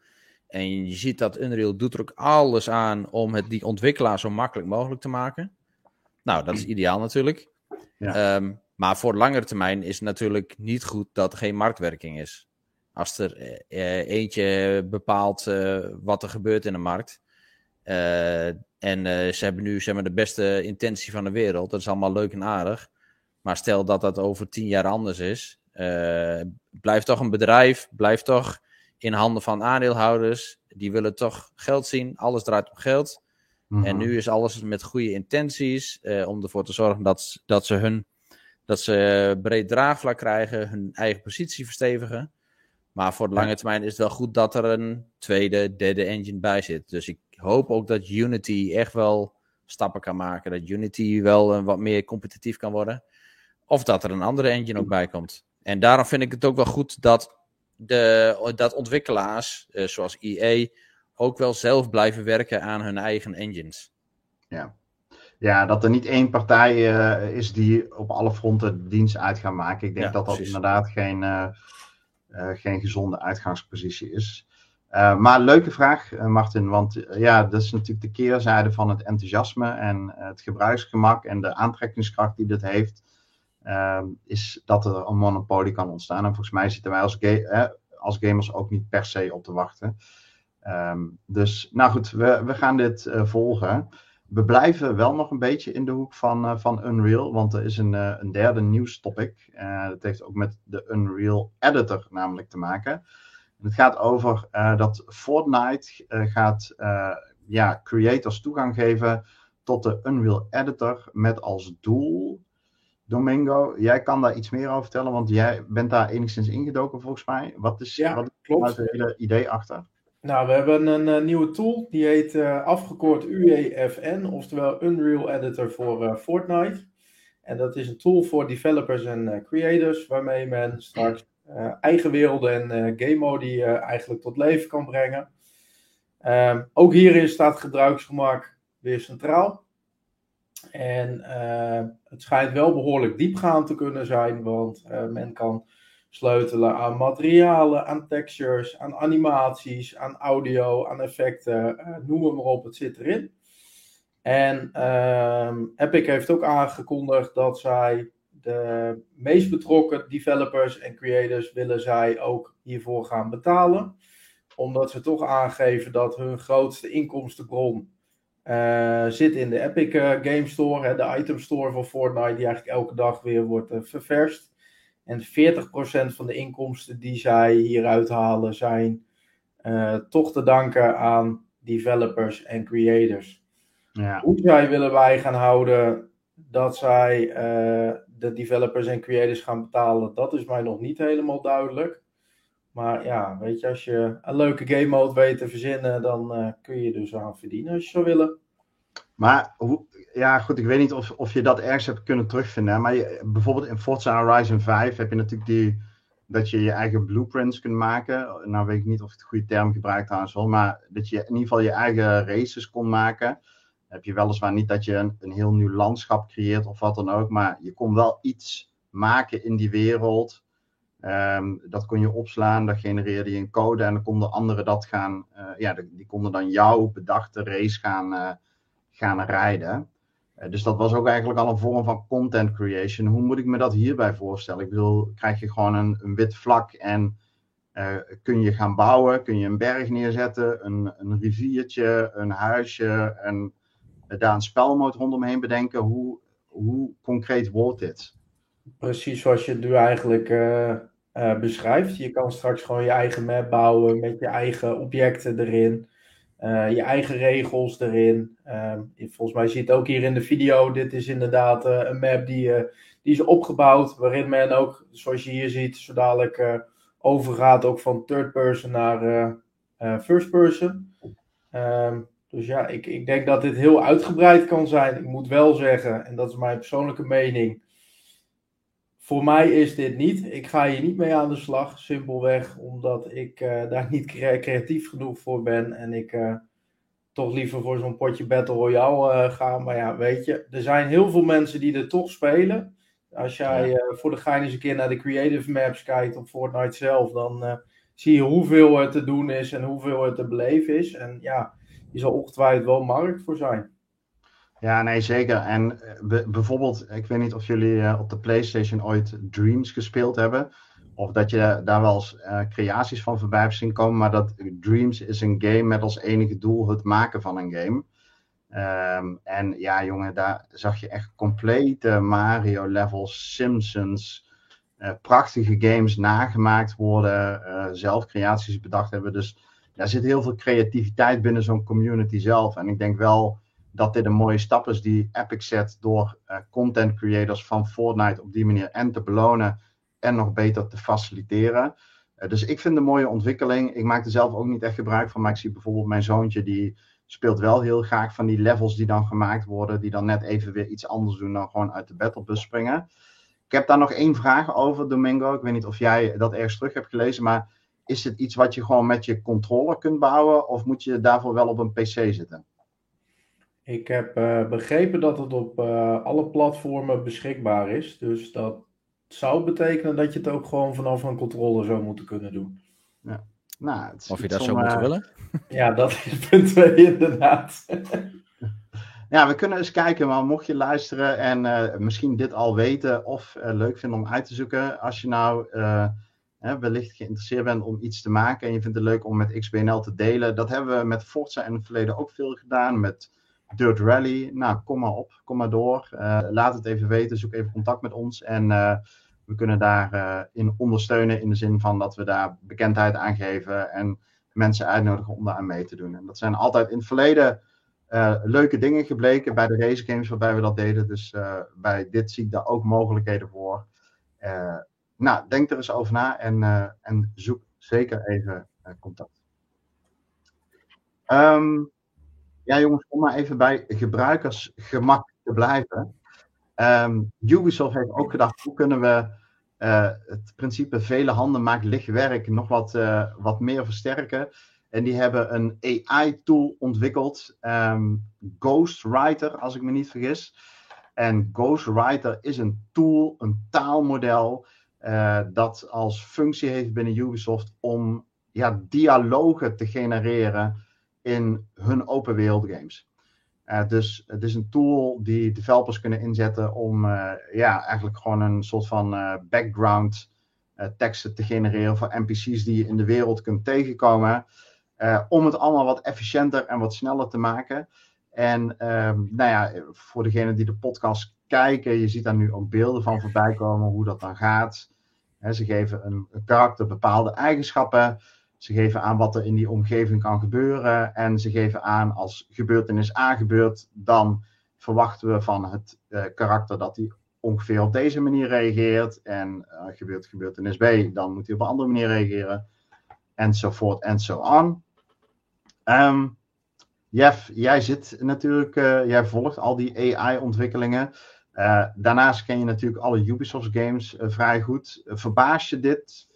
En je ziet dat Unreal doet er ook alles aan om het die ontwikkelaar zo makkelijk mogelijk te maken. Nou, dat is ideaal natuurlijk. Ja. Um, maar voor langere termijn is het natuurlijk niet goed dat er geen marktwerking is. Als er uh, eentje bepaalt wat er gebeurt in de markt, en uh, ze hebben nu zeg maar, de beste intentie van de wereld. Dat is allemaal leuk en aardig. Maar stel dat dat over tien jaar anders is. Uh, blijft toch een bedrijf, blijft toch in handen van aandeelhouders. Die willen toch geld zien. Alles draait om geld. Mm -hmm. En nu is alles met goede intenties. Uh, om ervoor te zorgen dat, dat ze hun dat ze breed draagvlak krijgen, hun eigen positie verstevigen. Maar voor de lange termijn is het wel goed dat er een tweede, derde engine bij zit. Dus ik hoop ook dat Unity echt wel stappen kan maken. Dat Unity wel uh, wat meer competitief kan worden. Of dat er een andere engine ook bij komt. En daarom vind ik het ook wel goed dat, de, dat ontwikkelaars, uh, zoals EA, ook wel zelf blijven werken aan hun eigen engines. Ja, ja dat er niet één partij uh, is die op alle fronten dienst uit gaat maken. Ik denk ja, dat dat precies. inderdaad geen, geen gezonde uitgangspositie is. Uh, maar leuke vraag, uh, Martin, want uh, ja, dat is natuurlijk de keerzijde van het enthousiasme en het gebruiksgemak en de aantrekkingskracht die dit heeft, ehm, is dat er een monopolie kan ontstaan. En volgens mij zitten wij als, ga als gamers ook niet per se op te wachten. Um, dus nou goed, we, we gaan dit volgen. We blijven wel nog een beetje in de hoek van, van Unreal, want er is een, een derde nieuwstopic. dat heeft ook met de Unreal Editor namelijk te maken. Het gaat over uh, dat Fortnite uh, gaat uh, ja, creators toegang geven tot de Unreal Editor met als doel. Domingo, jij kan daar iets meer over vertellen, want jij bent daar enigszins ingedoken volgens mij. Wat is, ja, wat klopt. is het hele idee achter? Nou, we hebben een nieuwe tool, die heet afgekort UEFN, oftewel Unreal Editor voor Fortnite. En dat is een tool voor developers en creators, waarmee men straks uh, eigen werelden en uh, game modi uh, eigenlijk tot leven kan brengen. Ehm, ook hierin staat gebruiksgemak weer centraal. En het schijnt wel behoorlijk diepgaand te kunnen zijn, want men kan sleutelen aan materialen, aan textures, aan animaties, aan audio, aan effecten, noem maar op, het zit erin. En ehm, Epic heeft ook aangekondigd dat zij de meest betrokken developers en creators willen zij ook hiervoor gaan betalen. Omdat ze toch aangeven dat hun grootste inkomstenbron uh, zit in de Epic uh, Game Store, hè, de item store van Fortnite, die eigenlijk elke dag weer wordt uh, ververst. En 40% van de inkomsten die zij hieruit halen zijn toch te danken aan developers en creators. Ja. Hoe zij willen wij gaan houden dat zij de developers en creators gaan betalen, dat is mij nog niet helemaal duidelijk. Maar ja, weet je, als je een leuke game mode weet te verzinnen, dan uh, kun je dus aan verdienen als je zou willen. Maar ja, goed, ik weet niet of, of je dat ergens hebt kunnen terugvinden. Maar bijvoorbeeld in Forza Horizon 5 heb je natuurlijk die, dat je je eigen blueprints kunt maken. Nou weet ik niet of ik de goede term gebruik trouwens wel, maar dat je in ieder geval je eigen races kon maken. Heb je weliswaar niet dat je een, een heel nieuw landschap creëert of wat dan ook, maar je kon wel iets maken in die wereld Ehm, dat kon je opslaan, dat genereerde je een code en dan konden anderen dat gaan, uh, ja, die konden dan jouw bedachte race gaan, uh, gaan rijden. Uh, dus dat was ook eigenlijk al een vorm van content creation. Hoe moet ik me dat hierbij voorstellen? Ik bedoel, krijg je gewoon een, een wit vlak en kun je gaan bouwen, kun je een berg neerzetten, een, een riviertje, een huisje en daar een spelmode rondomheen bedenken. Hoe, hoe concreet wordt dit? Precies zoals je het nu eigenlijk uh, uh, beschrijft. Je kan straks gewoon je eigen map bouwen met je eigen objecten erin. Uh, je eigen regels erin. Ehm, volgens mij zie je het ook hier in de video. Dit is inderdaad een map die, die is opgebouwd. Waarin men ook, zoals je hier ziet, zo dadelijk overgaat ook van third person naar first person. Um, dus ja, ik, ik denk dat dit heel uitgebreid kan zijn. Ik moet wel zeggen, en dat is mijn persoonlijke mening voor mij is dit niet. Ik ga hier niet mee aan de slag. Simpelweg omdat ik uh, daar niet creatief genoeg voor ben. En ik uh, toch liever voor zo'n potje Battle Royale uh, ga. Maar ja, weet je, er zijn heel veel mensen die er toch spelen. Als jij voor de gein eens een keer naar de creative maps kijkt op Fortnite zelf, dan zie je hoeveel er te doen is en hoeveel er te beleven is. En ja, je zal ongetwijfeld wel markt voor zijn. Ja, nee, zeker. En uh, bijvoorbeeld, ik weet niet of jullie uh, op de PlayStation ooit Dreams gespeeld hebben. Of dat je daar wel eens uh, creaties van voorbij hebt zien komen. Maar dat Dreams is een game met als enige doel het maken van een game. Um, en ja, jongen, daar zag je echt complete Mario-levels, Simpsons. prachtige games nagemaakt worden. zelf creaties bedacht hebben. Dus daar zit heel veel creativiteit binnen zo'n community zelf. En ik denk wel dat dit een mooie stap is die Epic zet door uh, content creators van Fortnite op die manier en te belonen en nog beter te faciliteren. Uh, dus ik vind een mooie ontwikkeling. Ik maak er zelf ook niet echt gebruik van, maar ik zie bijvoorbeeld mijn zoontje die speelt wel heel graag van die levels die dan gemaakt worden, die dan net even weer iets anders doen dan gewoon uit de battlebus springen. Ik heb daar nog één vraag over, Domingo. Ik weet niet of jij dat ergens terug hebt gelezen, maar is het iets wat je gewoon met je controller kunt bouwen of moet je daarvoor wel op een PC zitten? Ik heb uh, begrepen dat het op uh, alle platformen beschikbaar is. Dus dat zou betekenen dat je het ook gewoon vanaf een controller zou moeten kunnen doen. Ja. Nou, of je dat zou moeten willen? Ja, dat is punt 2 inderdaad. ja, we kunnen eens kijken, maar mocht je luisteren en uh, misschien dit al weten of leuk vinden om uit te zoeken. Als je nou hè, wellicht geïnteresseerd bent om iets te maken en je vindt het leuk om met XBNL te delen. Dat hebben we met Forza in het verleden ook veel gedaan. Met Dirt Rally. Nou, kom maar op, kom maar door. Uh, laat het even weten, zoek even contact met ons. En uh, we kunnen daarin eh, uh, ondersteunen in de zin van dat we daar bekendheid aan geven en mensen uitnodigen om daar aan mee te doen. En dat zijn altijd in het verleden leuke dingen gebleken bij de race games waarbij we dat deden. Dus bij dit zie ik daar ook mogelijkheden voor. Nou, denk er eens over na en, en zoek zeker even contact. Um, ja, jongens, om maar even bij gebruikersgemak te blijven. Um, Ubisoft heeft ook gedacht, hoe kunnen we uh, het principe vele handen maakt licht werk nog wat, wat meer versterken. En die hebben een AI-tool ontwikkeld, um, Ghostwriter, als ik me niet vergis. En Ghostwriter is een tool, een taalmodel, uh, dat als functie heeft binnen Ubisoft om ja, dialogen te genereren in hun open wereld games. dus het is een tool die developers kunnen inzetten om ja, eigenlijk gewoon een soort van background teksten te genereren voor NPC's die je in de wereld kunt tegenkomen. om het allemaal wat efficiënter en wat sneller te maken. En ehm, nou ja, voor degenen die de podcast kijken, je ziet daar nu ook beelden van voorbij komen, hoe dat dan gaat. ze geven een, karakter bepaalde eigenschappen. Ze geven aan wat er in die omgeving kan gebeuren. En ze geven aan als gebeurtenis A gebeurt, dan verwachten we van het uh, karakter dat hij ongeveer op deze manier reageert. En uh, gebeurt gebeurtenis B, dan moet hij op een andere manier reageren. Enzovoort en zo. Um, Jeff, jij zit natuurlijk, uh, jij volgt al die AI-ontwikkelingen. Uh, daarnaast ken je natuurlijk alle Ubisoft games uh, vrij goed. verbaas je dit?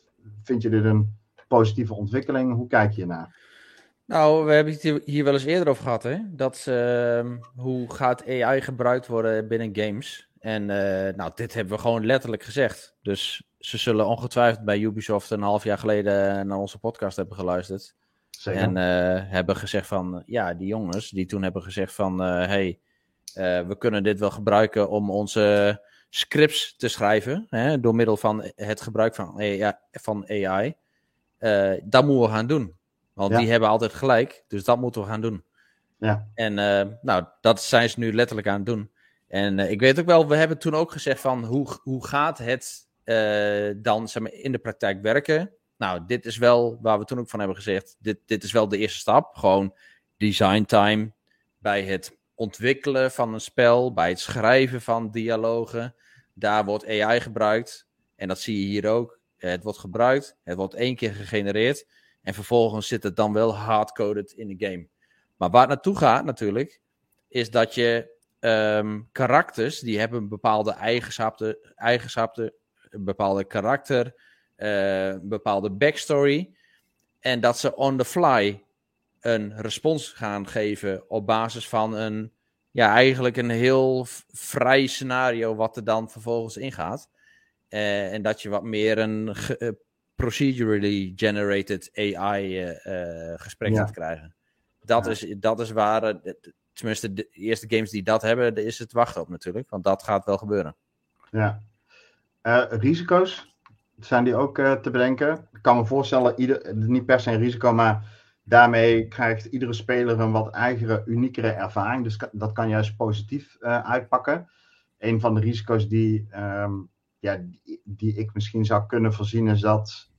Vind je dit een positieve ontwikkeling? Hoe kijk je naar? Nou, we hebben het hier wel eens eerder over gehad, hè? Dat ehm, hoe gaat AI gebruikt worden binnen games? En nou, dit hebben we gewoon letterlijk gezegd. Dus ze zullen ongetwijfeld bij Ubisoft een half jaar geleden naar onze podcast hebben geluisterd. En uh, hebben gezegd van, ja, die jongens die toen hebben gezegd van, hey, we kunnen dit wel gebruiken om onze scripts te schrijven, hè, door middel van het gebruik van AI. Van AI. dat moeten we gaan doen. Want die hebben altijd gelijk, dus dat moeten we gaan doen. Ja. En nou, dat zijn ze nu letterlijk aan het doen. En ik weet ook wel, we hebben toen ook gezegd van, hoe, hoe gaat het dan zeg maar, in de praktijk werken? Nou, dit is wel waar we toen ook van hebben gezegd. Dit, dit is wel de eerste stap. Gewoon design time bij het ontwikkelen van een spel, bij het schrijven van dialogen. Daar wordt AI gebruikt. En dat zie je hier ook. Het wordt gebruikt, het wordt één keer gegenereerd. En vervolgens zit het dan wel hardcoded in de game. Maar waar het naartoe gaat natuurlijk, is dat je um, karakters, die hebben een bepaalde eigenschappen, eigenschappen een bepaalde karakter, een eh, bepaalde backstory. En dat ze on the fly een respons gaan geven op basis van een, ja, eigenlijk een heel vrij scenario wat er dan vervolgens ingaat. Uh, en dat je wat meer een uh, procedurally generated AI uh, gesprek gaat krijgen. Dat, is, dat is waar, tenminste de eerste games die dat hebben, is het wachten op natuurlijk. Want dat gaat wel gebeuren. Ja. risico's? zijn die ook te bedenken. Ik kan me voorstellen, ieder, niet per se een risico, maar daarmee krijgt iedere speler een wat eigenere, uniekere ervaring. Dus dat kan juist positief uh, uitpakken. Een van de risico's die, um, ja, die, ik misschien zou kunnen voorzien is dat.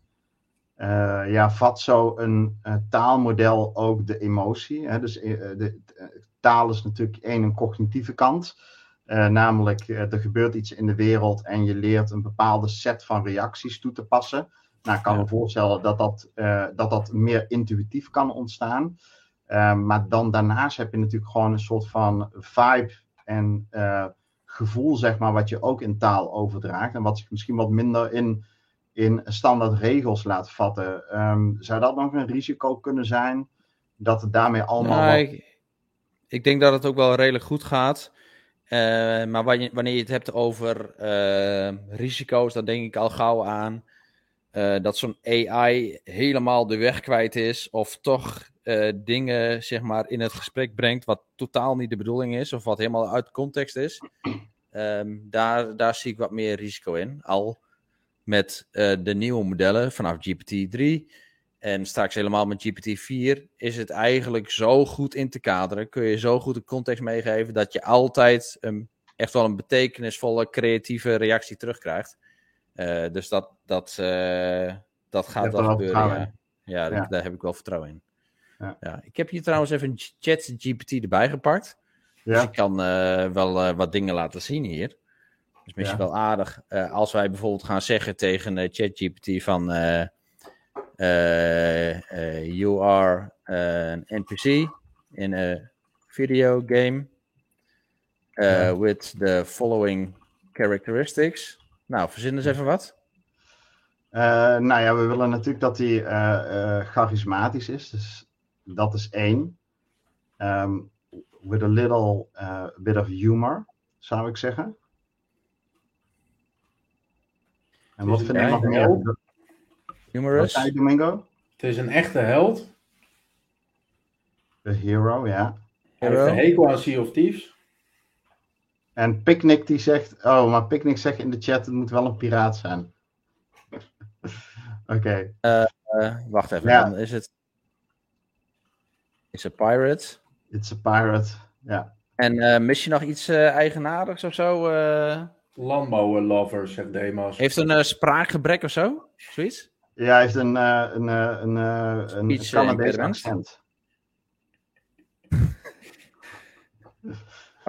Uh, ja, vat zo een taalmodel ook de emotie. Hè? Dus de, taal is natuurlijk één een cognitieve kant. Uh, namelijk, uh, er gebeurt iets in de wereld en je leert een bepaalde set van reacties toe te passen. Nou, ik kan me voorstellen dat dat, uh, dat dat meer intuïtief kan ontstaan. maar dan daarnaast heb je natuurlijk gewoon een soort van vibe en gevoel, zeg maar, wat je ook in taal overdraagt. En wat zich misschien wat minder in, in standaard regels laat vatten. Um, zou dat nog een risico kunnen zijn? Dat het daarmee allemaal. Nou, wat... ik, ik denk dat het ook wel redelijk goed gaat. Uh, maar wanneer je het hebt over risico's, dan denk ik al gauw aan uh, dat zo'n AI helemaal de weg kwijt is. Of toch dingen zeg maar, in het gesprek brengt wat totaal niet de bedoeling is. Of wat helemaal uit context is. Um, daar, daar zie ik wat meer risico in. Al met de nieuwe modellen vanaf GPT-3 en straks helemaal met GPT-4 is het eigenlijk zo goed in te kaderen. Kun je zo goed een context meegeven dat je altijd echt wel een betekenisvolle, creatieve reactie terugkrijgt. Uh, dus dat, dat, uh, dat gaat wel gebeuren. Ja, ja, daar heb ik wel vertrouwen in. Ja. ja. Ik heb hier trouwens even chat GPT erbij gepakt. Ja. Dus ik kan uh, wel wat dingen laten zien hier. Dus misschien wel aardig als wij bijvoorbeeld gaan zeggen tegen ChatGPT van you are an NPC in a video game with the following characteristics. Nou, verzin eens even wat. Uh, nou ja, we willen natuurlijk dat hij uh, uh, charismatisch is. Dus dat is één. Um, with a little bit of humor, zou ik zeggen. En wat vind je nog meer? Humorous. Wat Domingo? Het is een echte held. De hero, ja. Hij heeft een hekel aan Sea of Thieves. En Picnic die zegt, oh, maar Picnic zegt in de chat, het moet wel een piraat zijn. Oké. Uh, uh, wacht even, ja. dan is het... Is het pirate? It's a pirate, ja. En uh, mis je nog iets eigenaardigs of zo? Landbouwen-lover, zegt Demos. Heeft een spraakgebrek of zo? Zoiets? Ja, hij heeft een, een, een, een, een Canadees accent.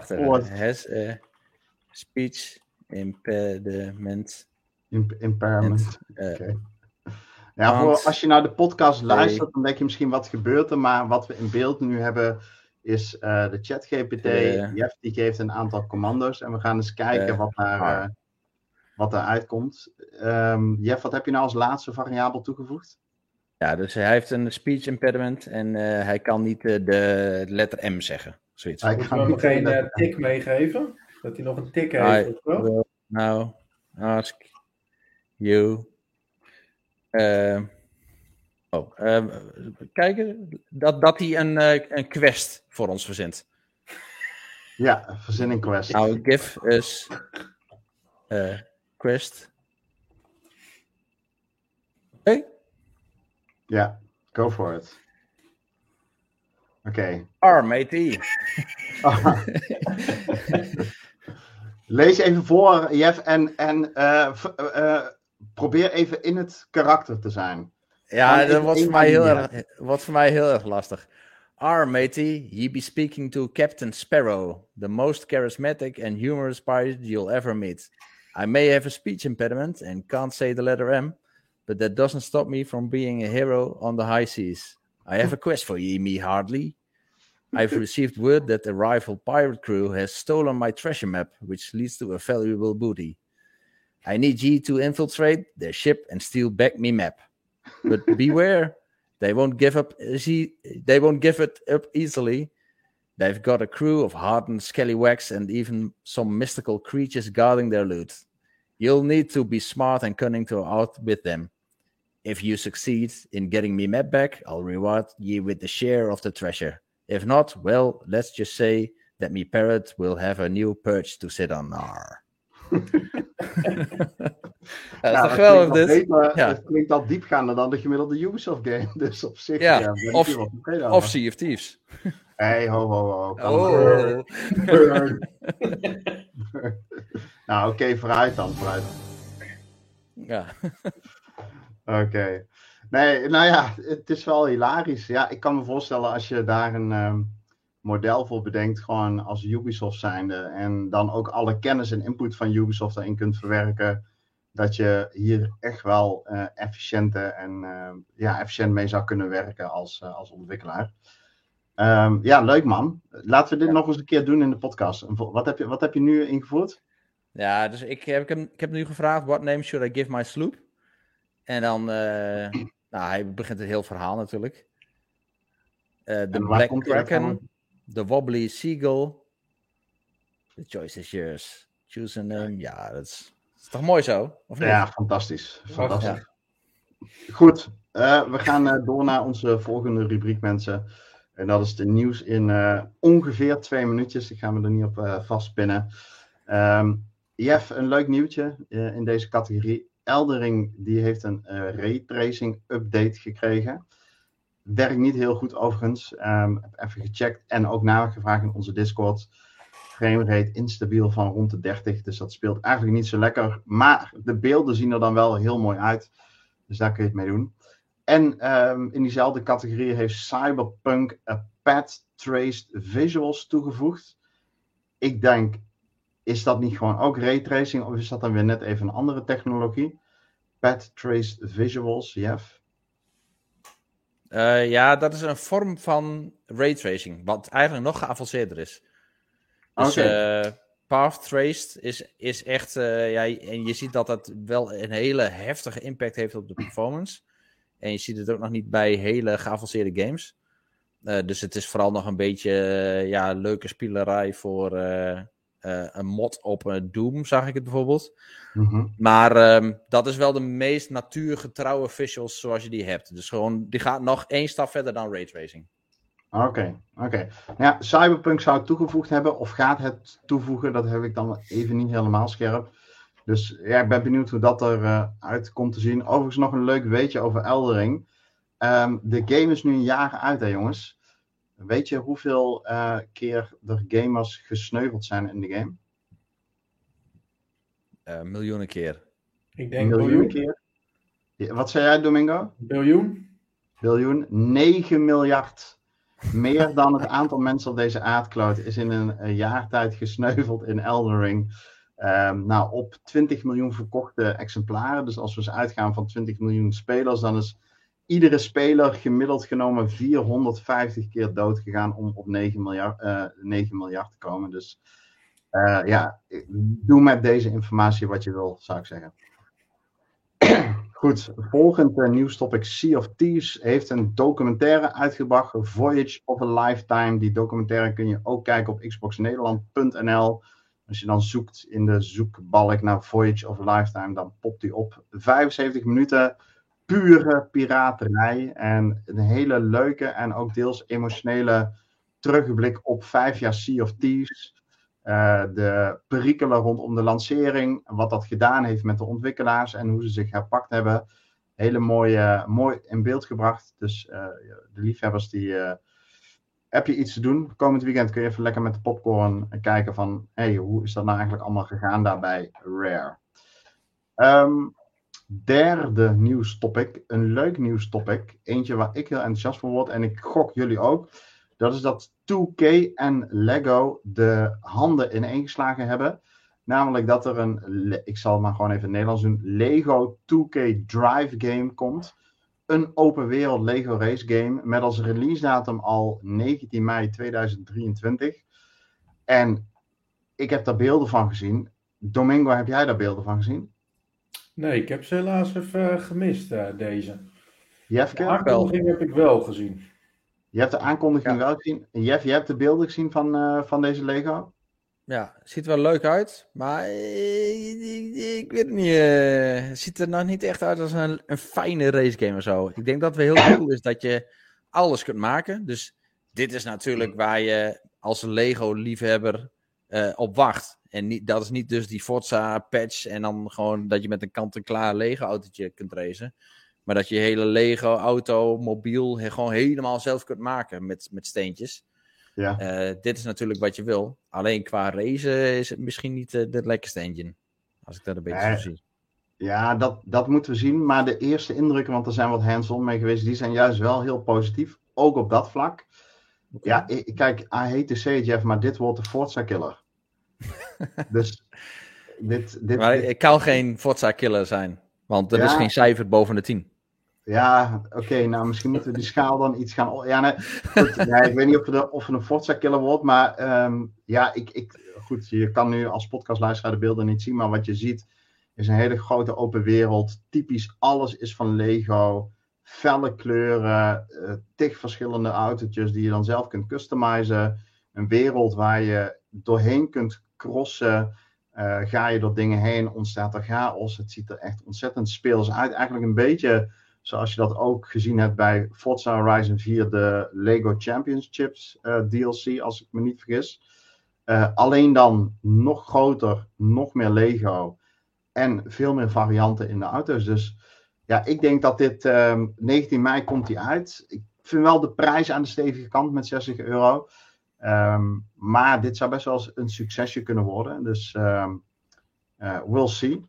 Wacht even. Has a speech impediment. Imp impairment. Uh, Ja, voor, als je naar de podcast luistert, dan denk je misschien wat gebeurt er. Maar wat we in beeld nu hebben, is uh, de ChatGPT. Uh, Jeff die geeft een aantal commando's. En we gaan eens kijken wat, daar, uh, wat eruit komt. Um, Jeff, wat heb je nou als laatste variabel toegevoegd? Ja, dus hij heeft een speech impediment en hij kan niet de letter M zeggen. Zoiets. Hij kan hem geen uh, tik meegeven? Dat hij nog een tik heeft of zo? Nou, ask you. Uh, oh, uh, kijken dat, dat hij een, uh, een quest voor ons verzint. Ja, verzin een quest. Nou, give us a quest. Oké? Ja, go for it. Oké. Okay. matey. Lees even voor, Jeff, en, en uh, uh, probeer even in het karakter te zijn. Ja, dat wordt voor, mij heel erg, voor mij heel erg lastig. R, matey, ye be speaking to Captain Sparrow, the most charismatic and humorous pirate you'll ever meet. I may have a speech impediment and can't say the letter M, but that doesn't stop me from being a hero on the high seas. I have a quest for ye, me hardly. I've received word that a rival pirate crew has stolen my treasure map, which leads to a valuable booty. I need ye to infiltrate their ship and steal back me map. But beware, they won't give up. They won't give it up easily. They've got a crew of hardened scallywags and even some mystical creatures guarding their loot. You'll need to be smart and cunning to outwit them. If you succeed in getting me map back, I'll reward ye with the share of the treasure. If not, well, let's just say that me parrot will have a new perch to sit on. Ar. dat is toch geweldig dit? ja. Het klinkt al diepgaander dan de gemiddelde Ubisoft game. Dus op zich... Ja, ja of, of Sea of Thieves. Hey, ho, ho, ho. Oh. nou, oké, okay, vooruit dan, vooruit. Ja. Oké. Okay. Nee, nou ja, het is wel hilarisch. Ja, ik kan me voorstellen als je daar een um, model voor bedenkt, gewoon als Ubisoft zijnde, en dan ook alle kennis en input van Ubisoft daarin kunt verwerken, dat je hier echt wel uh, efficiënter en uh, ja, efficiënt mee zou kunnen werken als, uh, als ontwikkelaar. Um, ja, leuk man. Laten we dit ja. nog eens een keer doen in de podcast. Wat heb je, wat heb je nu ingevoerd? Ja, dus ik heb, ik heb, ik heb nu gevraagd, what name should I give my sloop? En dan, nou, hij begint het heel verhaal natuurlijk. De uh, Black Kraken, de Wobbly Seagull. The choice is yours. Choose a name. Ja, dat is, dat is toch mooi zo? Of niet? Ja, fantastisch. fantastisch. Ja. Goed, uh, we gaan uh, door naar onze volgende rubriek, mensen. En dat is de nieuws in uh, ongeveer twee minuutjes. Ik ga me er niet op vastpinnen. Um, Jeff, een leuk nieuwtje in deze categorie. Eldering die heeft een uh, raytracing update gekregen. Werkt niet heel goed overigens. Um, heb even gecheckt en ook nagevraagd in onze Discord. Framerate instabiel van rond de 30. Dus dat speelt eigenlijk niet zo lekker. Maar de beelden zien er dan wel heel mooi uit. Dus daar kun je het mee doen. En um, in diezelfde categorie heeft Cyberpunk a Path Traced Visuals toegevoegd. Ik denk is dat niet gewoon ook raytracing of is dat dan weer net even een andere technologie? Path Traced Visuals, Jeff? Uh, ja, dat is een vorm van raytracing, wat eigenlijk nog geavanceerder is. Dus okay. uh, Path Traced is, is echt, uh, ja, en je ziet dat dat wel een hele heftige impact heeft op de performance. En je ziet het ook nog niet bij hele geavanceerde games. dus het is vooral nog een beetje ja, leuke spielerij voor, een mod op uh, Doom, zag ik het bijvoorbeeld. Mm -hmm. Maar um, dat is wel de meest natuurgetrouwe visuals zoals je die hebt. Dus gewoon, die gaat nog één stap verder dan raytracing. Oké, oké. Nou ja, Cyberpunk zou het toegevoegd hebben, of gaat het toevoegen? Dat heb ik dan even niet helemaal scherp. Dus ja, ik ben benieuwd hoe dat eruit uit komt te zien. Overigens nog een leuk weetje over Eldering. Um, de game is nu een jaar uit, hè jongens. Weet je hoeveel uh, keer er gamers gesneuveld zijn in de game? Uh, miljoenen keer. Ik denk miljoenen keer. Ja, wat zei jij, Domingo? Biljoen. Biljoen. 9 miljard. Meer dan het aantal mensen op deze aardkloot is in een, een jaar tijd gesneuveld in Elden Ring. Um, nou, op 20 miljoen verkochte exemplaren. Dus als we eens uitgaan van 20 miljoen spelers, dan is iedere speler gemiddeld genomen 450 keer dood gegaan om op 9 miljard, uh, eh, 9 miljard te komen. Dus uh, ja, doe met deze informatie wat je wil, zou ik zeggen. Goed, volgend uh, nieuwstopic Sea of Thieves heeft een documentaire uitgebracht, Voyage of a Lifetime. Die documentaire kun je ook kijken op xboxnederland.nl. Als je dan zoekt in de zoekbalk naar Voyage of a Lifetime, dan popt die op. 75 minuten pure piraterij. En een hele leuke en ook deels emotionele terugblik op vijf jaar Sea of Thieves. Uh, de perikelen rondom de lancering, wat dat gedaan heeft met de ontwikkelaars en hoe ze zich herpakt hebben. Hele mooie, mooi in beeld gebracht. Dus uh, de liefhebbers die. Uh, heb je iets te doen? Komend weekend kun je even lekker met de popcorn kijken van. hey, hoe is dat nou eigenlijk allemaal gegaan daarbij Rare? Um, derde nieuwstopic, een leuk nieuwstopic. Eentje waar ik heel enthousiast voor word en ik gok jullie ook. Dat is dat 2K en Lego de handen ineengeslagen hebben. Namelijk dat er een, ik zal maar gewoon even in Nederlands doen, Lego 2K Drive game komt. Een open wereld Lego race game met als release datum al 19 mei 2023. En ik heb daar beelden van gezien. Domingo, heb jij daar beelden van gezien? Nee, ik heb ze helaas even gemist, uh, deze. Jeff, de aankondiging heb ik wel gezien. Je hebt de aankondiging wel gezien. Jeff, je hebt de beelden gezien van, uh, van deze Lego? Ja, ziet er wel leuk uit, maar ik, ik weet het niet. Uh, het ziet er nog niet echt uit als een, een fijne racegame of zo. Ik denk dat het heel cool is dat je alles kunt maken. Dus dit is natuurlijk waar je als Lego-liefhebber uh, op wacht. En niet, dat is niet dus die Forza patch en dan gewoon dat je met een kant-en-klaar Lego autootje kunt racen. Maar dat je hele Lego auto, mobiel, gewoon helemaal zelf kunt maken met, met steentjes. Ja. Uh, dit is natuurlijk wat je wil. Alleen qua racen is het misschien niet uh, de lekkerste engine. Als ik dat een beetje zo zie. Ja, dat, dat moeten we zien. Maar de eerste indrukken, want er zijn wat hands-on mee geweest, die zijn juist wel heel positief. Ook op dat vlak. Okay. Ja, ik, kijk, I hate to say it, Jeff, maar dit wordt de Forza killer. Dus dit, dit, maar ik kan geen Forza killer zijn. Want er ja. is geen cijfer boven de 10. Ja, oké, nou misschien moeten we die schaal dan iets gaan. Ja, nee, goed, nee, ik weet niet of, we of een Forza killer wordt, maar um, ja, ik, ik, goed, je kan nu als podcastluisteraar de beelden niet zien, maar wat je ziet is een hele grote open wereld. Typisch alles is van Lego, felle kleuren, uh, tig verschillende autootjes die je dan zelf kunt customizen. Een wereld waar je doorheen kunt crossen. Uh, ga je door dingen heen, ontstaat er chaos. Het ziet er echt ontzettend speels uit. Eigenlijk een beetje zoals je dat ook gezien hebt bij Forza Horizon 4, de Lego Championships eh, DLC, als ik me niet vergis. Uh, alleen dan nog groter, nog meer Lego en veel meer varianten in de auto's. Dus ja, ik denk dat dit uh, ehm, 19 mei komt die uit. Ik vind wel de prijs aan de stevige kant met 60 euro. Um, maar dit zou best wel eens een succesje kunnen worden. Dus um, uh, we'll see.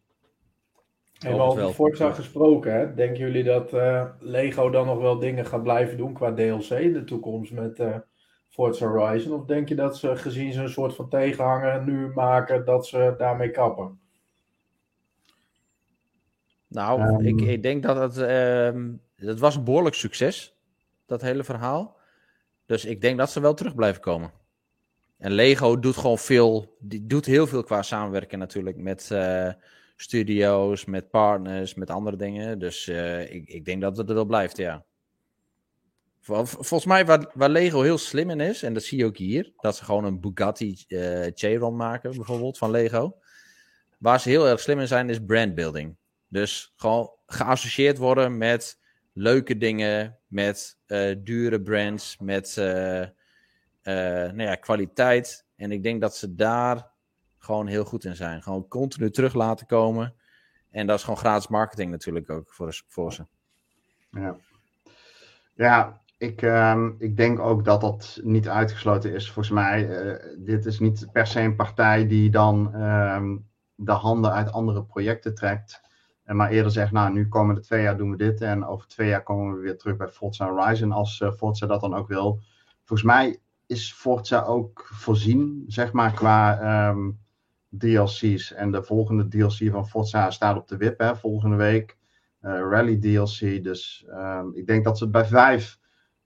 En over Forza gesproken, hè? denken jullie dat uh, Lego dan nog wel dingen gaat blijven doen qua DLC in de toekomst met uh, Forza Horizon? Of denk je dat ze gezien ze een soort van tegenhanger nu maken, dat ze daarmee kappen? Nou, um, ik, ik, denk dat het, um, het was een behoorlijk succes, dat hele verhaal. Dus ik denk dat ze wel terug blijven komen. En Lego doet gewoon veel, die doet heel veel qua samenwerken natuurlijk met... Uh, studio's, met partners, met andere dingen. Dus uh, ik, ik denk dat het er wel blijft, ja. volgens mij waar, waar, Lego heel slim in is, en dat zie je ook hier, dat ze gewoon een Bugatti uh, Chiron maken, bijvoorbeeld, van Lego. Waar ze heel erg slim in zijn, is brandbuilding. Dus gewoon geassocieerd worden met leuke dingen met dure brands, met nou ja, kwaliteit. En ik denk dat ze daar gewoon heel goed in zijn. Gewoon continu terug laten komen. En dat is gewoon gratis marketing natuurlijk ook voor, voor ze. Ja, ja ik, uh, ik denk ook dat dat niet uitgesloten is. Volgens mij, dit is niet per se een partij die dan uh, de handen uit andere projecten trekt. En maar eerder zegt, nou, nu komende twee jaar doen we dit. En over twee jaar komen we weer terug bij Forza Horizon als uh, Forza dat dan ook wil. Volgens mij is Forza ook voorzien, zeg maar, qua um, DLC's. En de volgende DLC van Forza staat op de wip, hè, volgende week. Uh, Rally DLC. Dus um, ik denk dat ze bij vijf,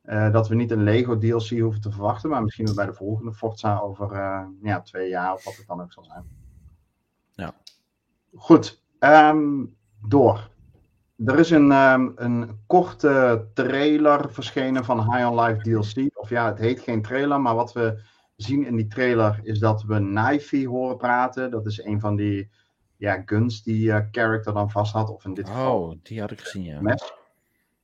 uh, dat we niet een Lego DLC hoeven te verwachten. Maar misschien bij de volgende Forza over uh, ja, twee jaar of wat het dan ook zal zijn. Ja. Goed. Um, door. Er is een, um, een korte trailer verschenen van High on Life DLC. Of ja, het heet geen trailer, maar wat we zien in die trailer is dat we Knifey horen praten. Dat is een van die ja, guns die uh, character dan vast had. Of in dit geval. Oh, die had ik gezien, ja. Mes.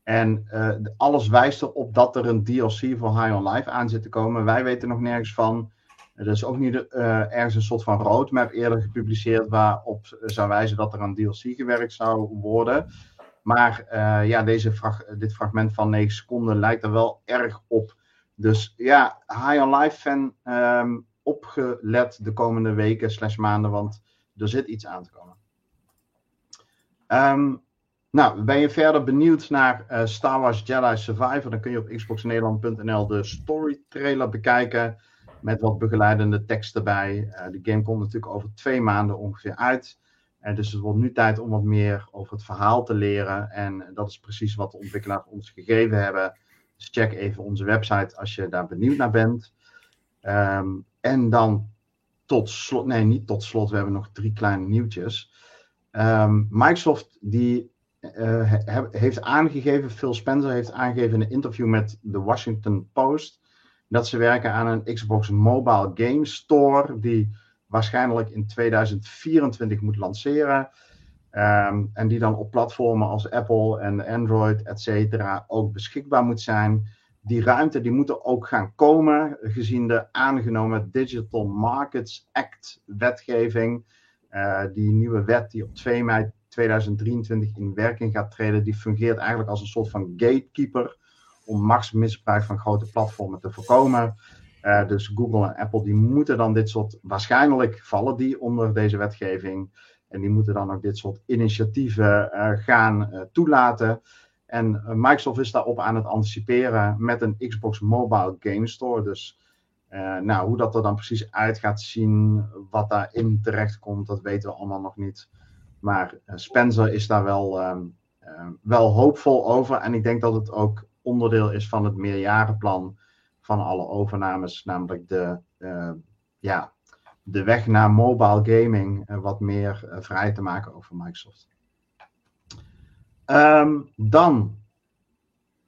En uh, alles wijst erop dat er een DLC voor High on Life aan zit te komen. Wij weten nog nergens van. Er is ook niet uh, ergens een soort van roadmap eerder gepubliceerd waarop zou wijzen dat er aan DLC gewerkt zou worden. Maar uh, ja, deze dit fragment van 9 seconden lijkt er wel erg op. Dus ja, High on Life fan um, opgelet de komende weken slash maanden, want er zit iets aan te komen. Um, nou, ben je verder benieuwd naar uh, Star Wars Jedi Survivor? Dan kun je op xboxnederland.nl de story trailer bekijken. Met wat begeleidende tekst erbij. Uh, de game komt natuurlijk over twee maanden ongeveer uit. Uh, dus het wordt nu tijd om wat meer over het verhaal te leren. En dat is precies wat de ontwikkelaars ons gegeven hebben. Dus check even onze website als je daar benieuwd naar bent. Um, en dan tot slot, nee, niet tot slot, we hebben nog drie kleine nieuwtjes. Um, Microsoft die he, heeft aangegeven, Phil Spencer heeft aangegeven in een interview met de Washington Post, dat ze werken aan een Xbox Mobile Game Store, die waarschijnlijk in 2024 moet lanceren. Um, en die dan op platformen als Apple en Android, et cetera, ook beschikbaar moet zijn. Die ruimte die moet er ook gaan komen, gezien de aangenomen Digital Markets Act wetgeving. Uh, die nieuwe wet die op 2 mei 2023 in werking gaat treden, die fungeert eigenlijk als een soort van gatekeeper om machtsmisbruik van grote platformen te voorkomen. Uh, dus Google en Apple die moeten dan dit soort, waarschijnlijk vallen die onder deze wetgeving. En die moeten dan ook dit soort initiatieven uh, gaan uh, toelaten. En Microsoft is daarop aan het anticiperen met een Xbox Mobile Game Store. Dus nou, hoe dat er dan precies uit gaat zien, wat daarin terecht komt, dat weten we allemaal nog niet. Maar Spencer is daar wel, um, wel hoopvol over. En ik denk dat het ook onderdeel is van het meerjarenplan van alle overnames, namelijk de, uh, ja, de weg naar mobile gaming uh, wat meer uh, vrij te maken over Microsoft. Um, dan,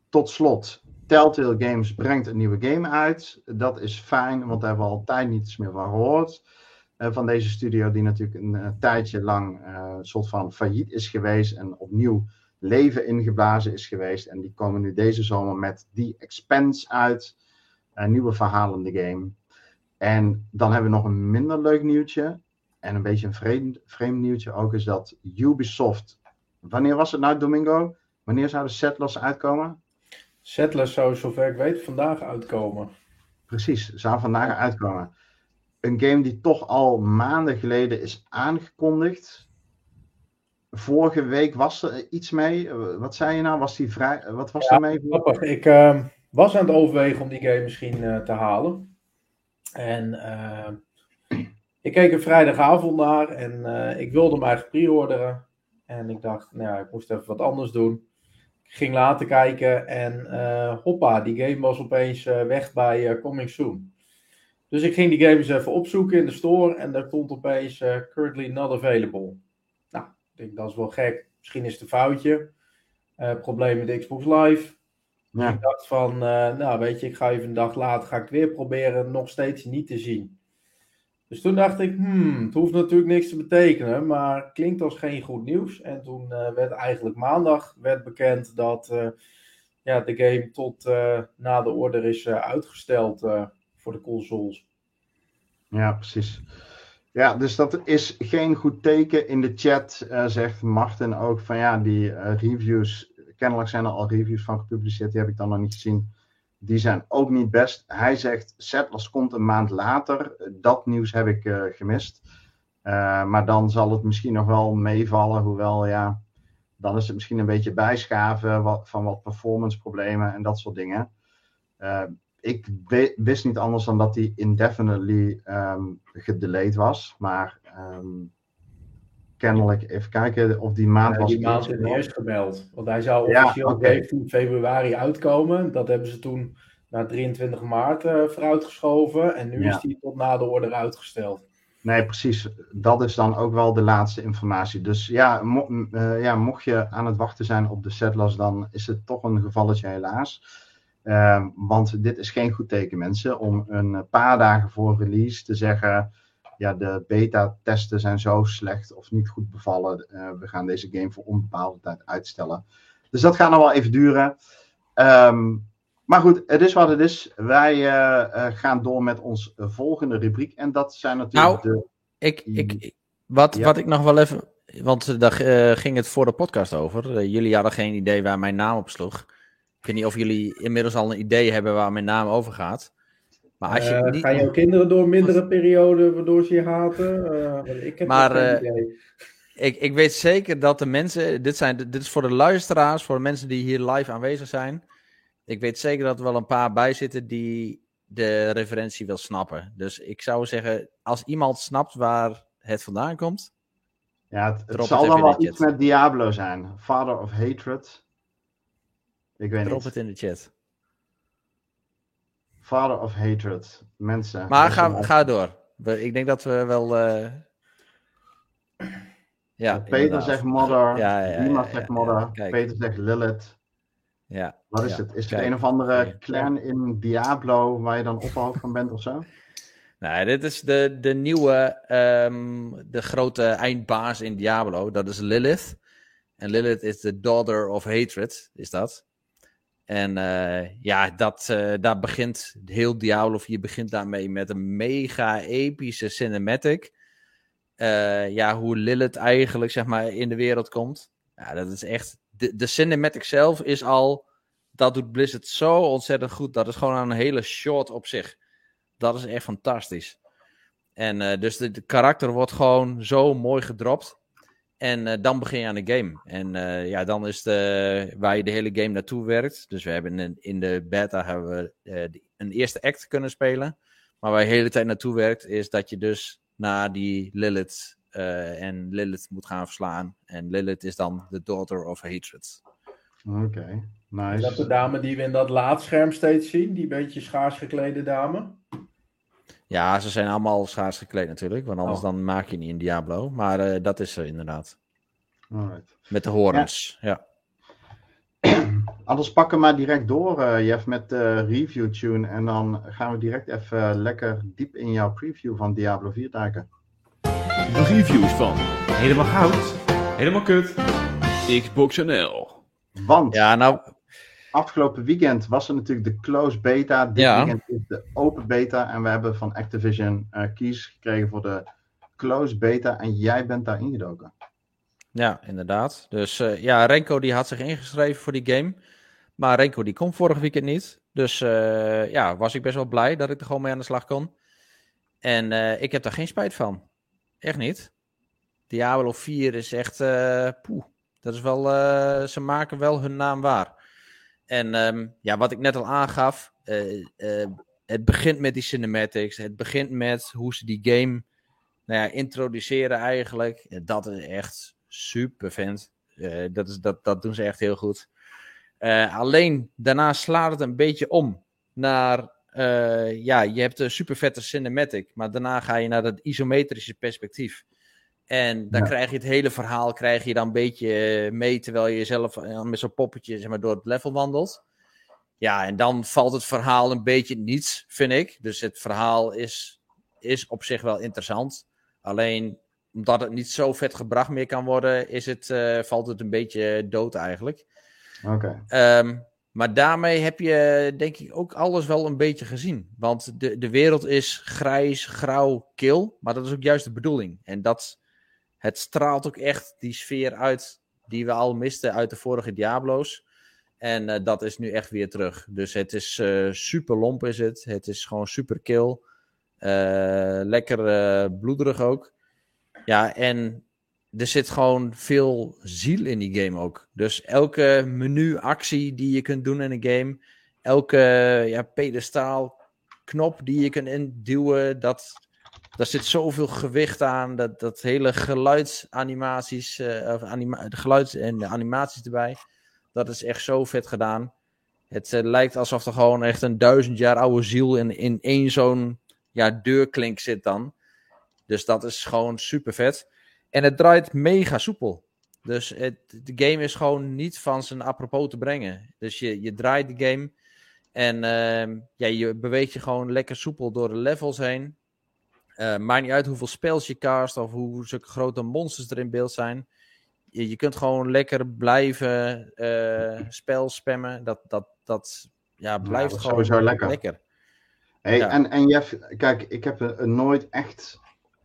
tot slot, Telltale Games brengt een nieuwe game uit. Dat is fijn, want daar hebben we al tijd niets meer van gehoord. van deze studio, die natuurlijk een tijdje lang soort van failliet is geweest en opnieuw leven ingeblazen is geweest. En die komen nu deze zomer met The Expense uit. Een nieuwe verhalende game. En dan hebben we nog een minder leuk nieuwtje. En een beetje een vreemd, vreemd nieuwtje ook is dat Ubisoft. Wanneer was het nou, Domingo? Wanneer zouden Settlers uitkomen? Settlers zou, zover ik weet, vandaag uitkomen. Precies, zou vandaag uitkomen. Een game die toch al maanden geleden is aangekondigd. Vorige week was er iets mee. Wat zei je nou? Was die vrij? Wat was ja, er mee? Grappig. Ik uh, was aan het overwegen om die game misschien uh, te halen. En uh, ik keek er vrijdagavond naar en ik wilde hem eigenlijk pre-orderen. En ik dacht, nou ja, ik moest even wat anders doen. Ik ging later kijken en hoppa, die game was opeens weg bij Coming Soon. Dus ik ging die game eens even opzoeken in de store en daar stond opeens currently not available. Ik denk, dat is wel gek. Misschien is het een foutje. Uh, probleem met Xbox Live. Ja. Ik dacht van, uh, nou weet je, ik ga even een dag later, ga ik weer proberen, nog steeds niet te zien. Dus toen dacht ik, hmm, het hoeft natuurlijk niks te betekenen, maar klinkt als geen goed nieuws. En toen uh, werd eigenlijk maandag werd bekend dat uh, ja, de game tot na de order is uitgesteld voor de consoles. Ja, precies. Ja, dus dat is geen goed teken. In de chat zegt Martin ook van ja, die reviews, kennelijk zijn er al reviews van gepubliceerd, die heb ik dan nog niet gezien die zijn ook niet best. Hij zegt, Settlers komt een maand later. Dat nieuws heb ik uh, gemist. Maar dan zal het misschien nog wel meevallen. Hoewel, ja, dan is het misschien een beetje bijschaven van wat performance problemen en dat soort dingen. Ik wist niet anders dan dat die indefinitely um, gedelayed was. Maar um, kennelijk even kijken of die maand ja, was. Die maand is eerst gemeld. Want hij zou officieel ja, okay. 17 februari uitkomen. Dat hebben ze toen naar 23 maart uh, vooruitgeschoven. En nu ja. is die tot na de order uitgesteld. Nee, precies. Dat is dan ook wel de laatste informatie. Dus ja, mo uh, ja mocht je aan het wachten zijn op de settlers, dan is het toch een gevalletje helaas. Uh, want dit is geen goed teken, mensen. Om een paar dagen voor release te zeggen ja, de beta-testen zijn zo slecht of niet goed bevallen. Uh, we gaan deze game voor onbepaalde tijd uitstellen. Dus dat gaat nog wel even duren. Um, maar goed, het is wat het is. Wij uh, uh, gaan door met ons volgende rubriek. En dat zijn natuurlijk nou, de... Ik, ik, wat, ja. wat ik nog wel even... Want daar ging het voor de podcast over. jullie hadden geen idee waar mijn naam op sloeg. Ik weet niet of jullie inmiddels al een idee hebben waar mijn naam over gaat. Maar als je uh, niet... Gaan jouw kinderen door mindere perioden waardoor ze je haten? Uh, ik heb maar uh, ik, ik weet zeker dat de mensen. Dit, zijn, dit is voor de luisteraars, voor de mensen die hier live aanwezig zijn. Ik weet zeker dat er wel een paar bij zitten die de referentie wil snappen. Dus ik zou zeggen, als iemand snapt waar het vandaan komt. Ja, het, het zal dan wel iets met Diablo zijn. Father of Hatred. Ik weet drop niet. het in de chat. Father of Hatred. Mensen. Maar ga, ga door. Ik denk dat we wel. Uh... Ja, Peter inderdaad. zegt Mother. Ja, ja, Dima ja, zegt Mother. Peter zegt Lilith. Ja. Wat is het? Is het een of andere clan in Diablo waar je dan opgehoofd van bent of zo? Nee, dit is de, de nieuwe, um, de grote eindbaas in Diablo. Dat is Lilith. En Lilith is de daughter of hatred, is dat. En uh, ja, dat, uh, begint heel Diablo 4 begint daarmee met een mega epische cinematic. Uh, ja, hoe Lilith eigenlijk zeg maar in de wereld komt. Ja, dat is echt. De, de cinematic zelf is al. Dat doet Blizzard zo ontzettend goed. Dat is gewoon een hele short op zich. Dat is echt fantastisch. En dus de, de karakter wordt gewoon zo mooi gedropt. En uh, dan begin je aan de game. En uh, ja, dan is de, waar je de hele game naartoe werkt. Dus we hebben in, in de beta hebben we uh, een eerste act kunnen spelen. Maar waar je de hele tijd naartoe werkt, is dat je dus naar die Lilith en Lilith moet gaan verslaan. En Lilith is dan de daughter of hatred. Oké, okay, nice. Is dat de dame die we in dat laadscherm steeds zien? Die beetje schaars geklede dame? Ja, ze zijn allemaal schaars gekleed natuurlijk, want anders oh. dan maak je niet in Diablo. Maar uh, dat is er inderdaad. Alright. Met de horens, ja. ja. Anders pakken we maar direct door, uh, Jeff, met de review tune. En dan gaan we direct even lekker diep in jouw preview van Diablo 4 duiken. De reviews van Helemaal Goud, Helemaal Kut, Xbox NL. Want ja, nou, afgelopen weekend was er natuurlijk de closed beta. Dit ja. weekend is de open beta. En we hebben van Activision uh, keys gekregen voor de closed beta. En jij bent daar ingedoken. Ja, inderdaad. Dus uh, ja, Renko die had zich ingeschreven voor die game. Maar Renko die kon vorig weekend niet. Dus uh, ja, was ik best wel blij dat ik er gewoon mee aan de slag kon. En ik heb daar geen spijt van. Echt niet. Diablo 4 is echt... poeh. Dat is wel... ze maken wel hun naam waar. En um, ja, wat ik net al aangaf, uh, uh, het begint met die cinematics. Het begint met hoe ze die game nou ja, introduceren eigenlijk. Dat is echt super vent. Uh, dat, is, dat, dat doen ze echt heel goed. alleen daarna slaat het een beetje om naar. ja, je hebt een super vette cinematic, maar daarna ga je naar dat isometrische perspectief. En dan ja. krijg je het hele verhaal krijg je dan een beetje mee terwijl je zelf met zo'n poppetje zeg maar, door het level wandelt. Ja, en dan valt het verhaal een beetje niets, vind ik. Dus het verhaal is is op zich wel interessant. Alleen omdat het niet zo vet gebracht meer kan worden, is het, uh, valt het een beetje dood eigenlijk. Oké. Ehm, maar daarmee heb je denk ik ook alles wel een beetje gezien. Want de, de wereld is grijs, grauw, kil. Maar dat is ook juist de bedoeling. En dat, het straalt ook echt die sfeer uit die we al misten uit de vorige Diablo's. En uh, dat is nu echt weer terug. Dus het is uh, super lomp is het. Het is gewoon super kill. Uh, lekker bloederig ook. Ja, en er zit gewoon veel ziel in die game ook. Dus elke menuactie die je kunt doen in een game, elke ja, pedestaal knop die je kunt induwen, dat, daar zit zoveel gewicht aan. Dat, dat hele geluidsanimaties, uh, de geluids- en de animaties erbij, dat is echt zo vet gedaan. Het uh, lijkt alsof er gewoon echt een duizend jaar oude ziel in, in één zo'n ja, deurklink zit dan. Dus dat is gewoon super vet. En het draait mega soepel. Dus het, de game is gewoon niet van zijn apropos te brengen. Dus je, je draait de game en uh, ja, je beweegt je gewoon lekker soepel door de levels heen. Uh, maakt niet uit hoeveel spels je cast of hoe zulke grote monsters er in beeld zijn. Je, je kunt gewoon lekker blijven uh, spel spammen. Dat, dat, dat ja, blijft ja, gewoon sowieso lekker. lekker. Hey, ja. En, en Jeff, kijk, ik heb nooit echt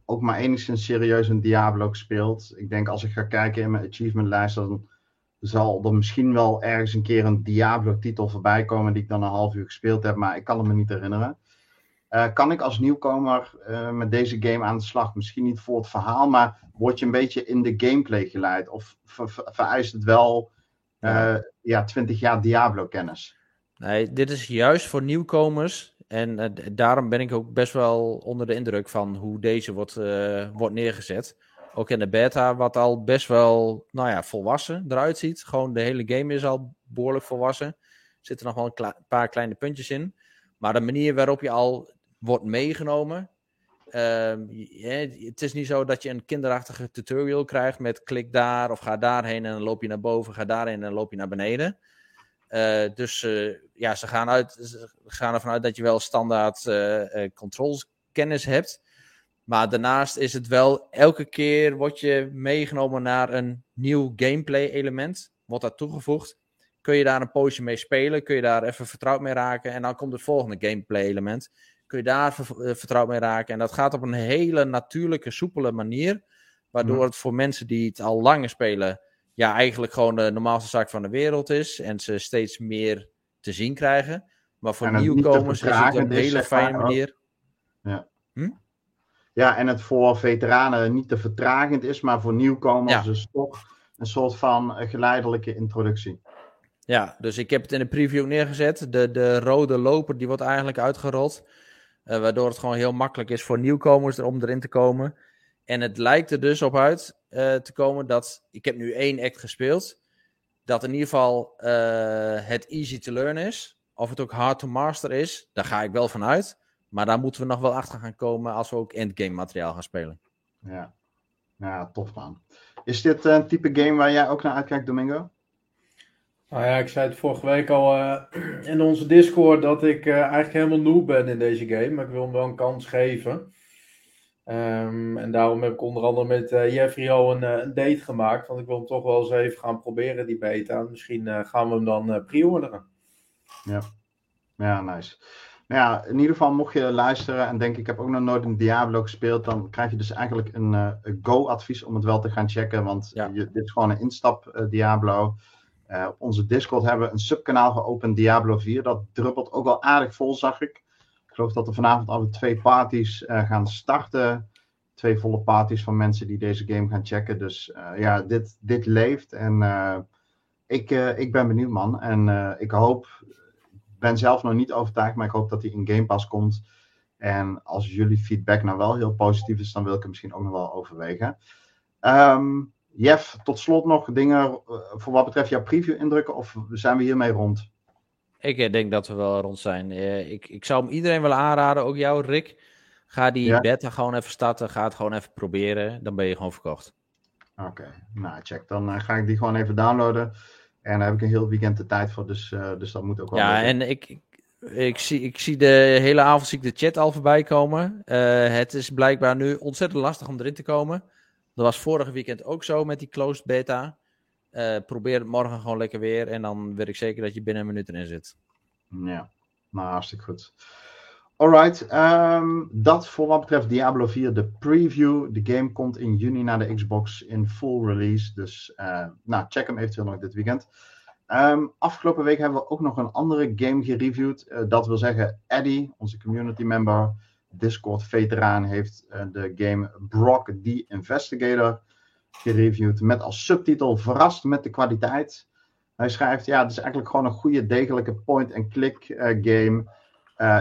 ook maar enigszins serieus een Diablo gespeeld. Ik denk als ik ga kijken in mijn achievementlijst, dan zal er misschien wel ergens een keer een Diablo-titel voorbij komen die ik dan een half uur gespeeld heb, maar ik kan het me niet herinneren. Uh, kan ik als nieuwkomer uh, met deze game aan de slag? Misschien niet voor het verhaal, maar word je een beetje in de gameplay geleid? Of ver vereist het wel uh, ja. ja, 20 jaar Diablo-kennis? Nee, dit is juist voor nieuwkomers en daarom ben ik ook best wel onder de indruk van hoe deze wordt, wordt neergezet. Ook in de beta, wat al best wel nou ja, volwassen eruit ziet. Gewoon de hele game is al behoorlijk volwassen. Er zitten nog wel een paar kleine puntjes in. Maar de manier waarop je al wordt meegenomen. Ja, het is niet zo dat je een kinderachtige tutorial krijgt met klik daar of ga daarheen en dan loop je naar boven, ga daarheen en loop je naar beneden. Uh, dus uh, ja, ze gaan, uit, gaan ervan uit dat je wel standaard uh, controlskennis hebt. Maar daarnaast is het wel, elke keer word je meegenomen naar een nieuw gameplay element. Wordt dat toegevoegd. Kun je daar een poosje mee spelen, kun je daar even vertrouwd mee raken. En dan komt het volgende gameplay element. Kun je daar ver, vertrouwd mee raken. En dat gaat op een hele natuurlijke, soepele manier. Waardoor het voor mensen die het al langer spelen ja, eigenlijk gewoon de normaalste zaak van de wereld is. En ze steeds meer te zien krijgen. Maar voor nieuwkomers is het een hele fijne manier. Ja. Hm? ja, en het voor veteranen niet te vertragend is, maar voor nieuwkomers ja. is toch een soort van geleidelijke introductie. Ja, dus ik heb het in de preview neergezet. De, de rode loper die wordt eigenlijk uitgerold. Uh, waardoor het gewoon heel makkelijk is voor nieuwkomers om erin te komen. En het lijkt er dus op uit uh, te komen dat. Ik heb nu één act gespeeld. Dat in ieder geval uh, het easy to learn is. Of het ook hard to master is. Daar ga ik wel van uit. Maar daar moeten we nog wel achter gaan komen als we ook endgame materiaal gaan spelen. Ja, ja tof man. Is dit een type game waar jij ook naar uitkijkt, Domingo? Nou ja, ik zei het vorige week al uh, in onze Discord dat ik uh, eigenlijk helemaal noob ben in deze game. Maar ik wil hem wel een kans geven. Um, en daarom heb ik onder andere met uh, Jeffrey al een, een, date gemaakt. Want ik wil hem toch wel eens even gaan proberen, die beta. Misschien gaan we hem dan pre-orderen. Ja. ja, nice. Nou ja, in ieder geval mocht je luisteren en denk ik heb ook nog nooit een Diablo gespeeld, dan krijg je dus eigenlijk een, uh, go-advies om het wel te gaan checken, want ja. je, dit is gewoon een instap uh, Diablo. Uh, op onze Discord hebben we een subkanaal geopend, Diablo 4. Dat druppelt ook al aardig vol, zag ik. Ik geloof dat er vanavond alweer twee parties gaan starten. Twee volle parties van mensen die deze game gaan checken. Dus ja, dit, dit leeft en ik, ik ben benieuwd man. En ik hoop ben zelf nog niet overtuigd, maar ik hoop dat hij in Game Pass komt. En als jullie feedback nou wel heel positief is, dan wil ik hem misschien ook nog wel overwegen. Um, Jeff, tot slot nog dingen voor wat betreft jouw preview indrukken, of zijn we hiermee rond? Ik denk dat we wel rond zijn. Ik, ik zou hem iedereen willen aanraden, ook jou Rick. Ga die ja? beta gewoon even starten, ga het gewoon even proberen, dan ben je gewoon verkocht. Oké, okay. nou check. Dan ga ik die gewoon even downloaden. En daar heb ik een heel weekend de tijd voor, dus, uh, dus dat moet ook wel. Ja, en ik, Ik zie, ik zie de hele avond zie ik de chat al voorbij komen. Uh, het is blijkbaar nu ontzettend lastig om erin te komen. Dat was vorige weekend ook zo met die closed beta. Uh, probeer het morgen gewoon lekker weer. En dan weet ik zeker dat je binnen een minuut erin zit. Ja, nou hartstikke goed. Alright, um, dat voor wat betreft Diablo 4, de preview. De game komt in juni naar de Xbox in full release. Dus uh, nou, check hem eventueel nog dit weekend. Um, afgelopen week hebben we ook nog een andere game gereviewd. Uh, dat wil zeggen, Eddie, onze community member, Discord veteraan, heeft uh, de game Brock the Investigator gereviewd. Met als subtitel Verrast met de kwaliteit. Hij schrijft, ja, het is eigenlijk gewoon een goede, degelijke point-and-click uh, game.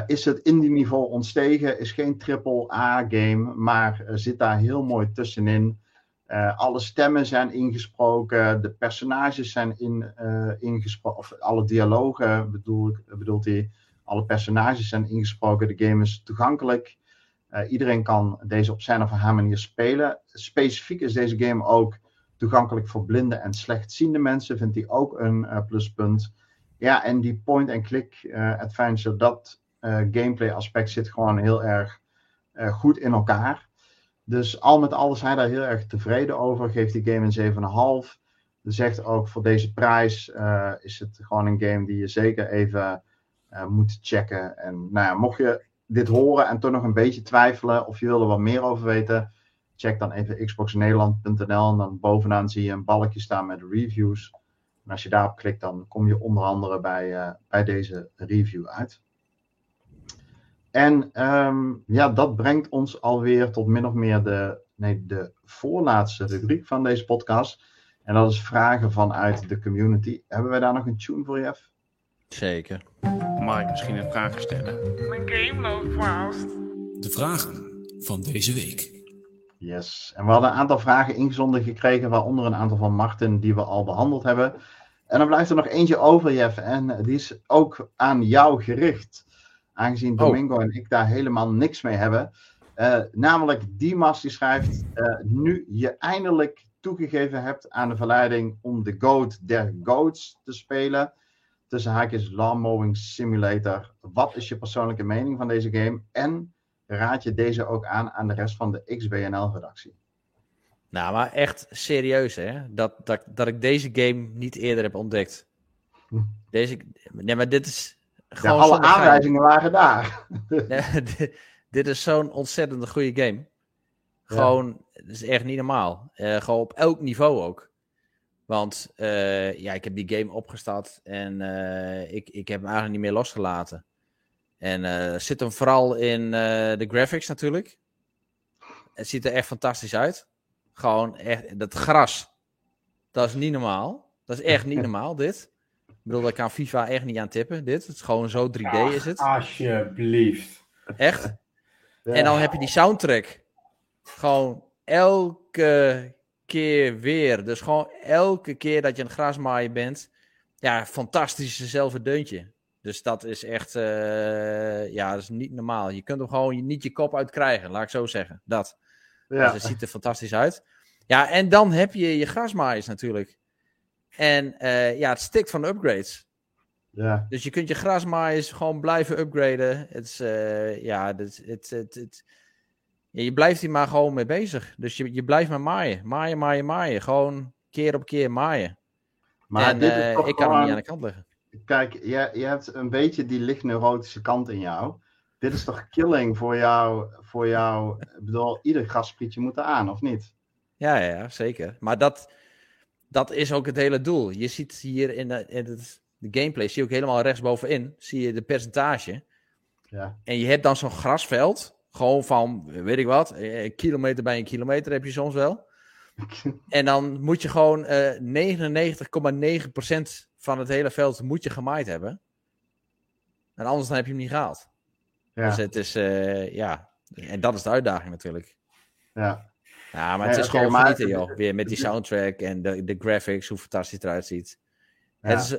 is het indie niveau ontstegen? Is geen triple A game, maar zit daar heel mooi tussenin. Alle stemmen zijn ingesproken, de personages zijn in, ingesproken, of alle dialogen bedoel, bedoelt hij. Alle personages zijn ingesproken, de game is toegankelijk. Uh, iedereen kan deze op zijn of haar manier spelen. Specifiek is deze game ook toegankelijk voor blinde en slechtziende mensen, vindt hij ook een pluspunt. Ja, en die point-and-click adventure, dat gameplay aspect zit gewoon heel erg goed in elkaar. Dus al met al is hij daar heel erg tevreden over. Geeft die game een 7,5. Zegt ook voor deze prijs uh, is het gewoon een game die je zeker even uh, moet checken. En nou ja, mocht je dit horen en toch nog een beetje twijfelen of je wil er wat meer over weten, check dan even xboxnederland.nl en dan bovenaan zie je een balkje staan met reviews. En als je daarop klikt, dan kom je onder andere bij, uh, bij deze review uit. En um, ja, dat brengt ons alweer tot min of meer de, nee, de voorlaatste rubriek van deze podcast. En dat is vragen vanuit de community. Hebben wij daar nog een tune voor, Jeff? Zeker. Mag ik misschien een vraag stellen? Mijn game loopt vast. De vragen van deze week. Yes. En we hadden een aantal vragen ingezonden gekregen, waaronder een aantal van Martin die we al behandeld hebben. En dan blijft er nog eentje over, Jeff. En die is ook aan jou gericht. Aangezien oh. Domingo oh. en ik daar helemaal niks mee hebben. Uh, namelijk Dimas die schrijft, uh, nu je eindelijk toegegeven hebt aan de verleiding om de Goat der Goats te spelen. Tussen haakjes Lawnmowing Simulator. Wat is je persoonlijke mening van deze game? En raad je deze ook aan aan de rest van de XBNL-redactie? Nou, maar echt serieus hè. Dat, dat, dat ik deze game niet eerder heb ontdekt. Deze, nee, maar dit is, ja, alle aanwijzingen waren daar. dit, dit is zo'n ontzettend goede game. Gewoon, het is echt niet normaal. Uh, gewoon op elk niveau ook. Want uh, ja, ik heb die game opgestart en uh, ik, ik heb hem eigenlijk niet meer losgelaten. En zit hem vooral in de graphics natuurlijk. Het ziet er echt fantastisch uit. Gewoon echt, dat gras. Dat is niet normaal. Dat is echt niet normaal, dit. Ik bedoel, ik kan FIFA echt niet aan tippen, dit. Het is gewoon zo 3D is het. Alsjeblieft. Echt? En dan heb je die soundtrack. Gewoon elke keer weer. Dus gewoon elke keer dat je een grasmaaier bent. Ja, fantastisch dezelfde deuntje. Dus dat is echt, uh, ja, dat is niet normaal. Je kunt hem gewoon niet je kop uitkrijgen, laat ik zo zeggen. Dat. Ja. Dus het ziet er fantastisch uit. Ja, en dan heb je je grasmaaiers natuurlijk. En uh, ja, het stikt van upgrades. Ja. Dus je kunt je grasmaaiers gewoon blijven upgraden. Het is, uh, ja, het, het, het, het, je blijft hier maar gewoon mee bezig. Dus je, je blijft maar maaien. Maaien, maaien, maaien. Gewoon keer op keer maaien. Maar en, dit is uh, ik kan hem niet aan de kant leggen. Kijk, je, je hebt een beetje die lichtneurotische kant in jou. Dit is toch killing voor jou, voor jou. Ik bedoel, ieder grasprietje moet eraan, of niet? Ja, ja, zeker. Maar dat, dat is ook het hele doel. Je ziet hier in de, in het, de gameplay, zie je ook helemaal rechtsbovenin, zie je de percentage. Ja. En je hebt dan zo'n grasveld, gewoon van, weet ik wat, een kilometer bij een kilometer heb je soms wel. en dan moet je gewoon uh, 99,9% van het hele veld moet je gemaaid hebben. En anders dan heb je hem niet gehaald. Ja. Dus het is, uh, ja, en dat is de uitdaging natuurlijk. Ja. Ja, maar het is gewoon okay, genieten, joh. Weer met die soundtrack en de, de graphics, hoe fantastisch het eruit ziet. Ja. Het is,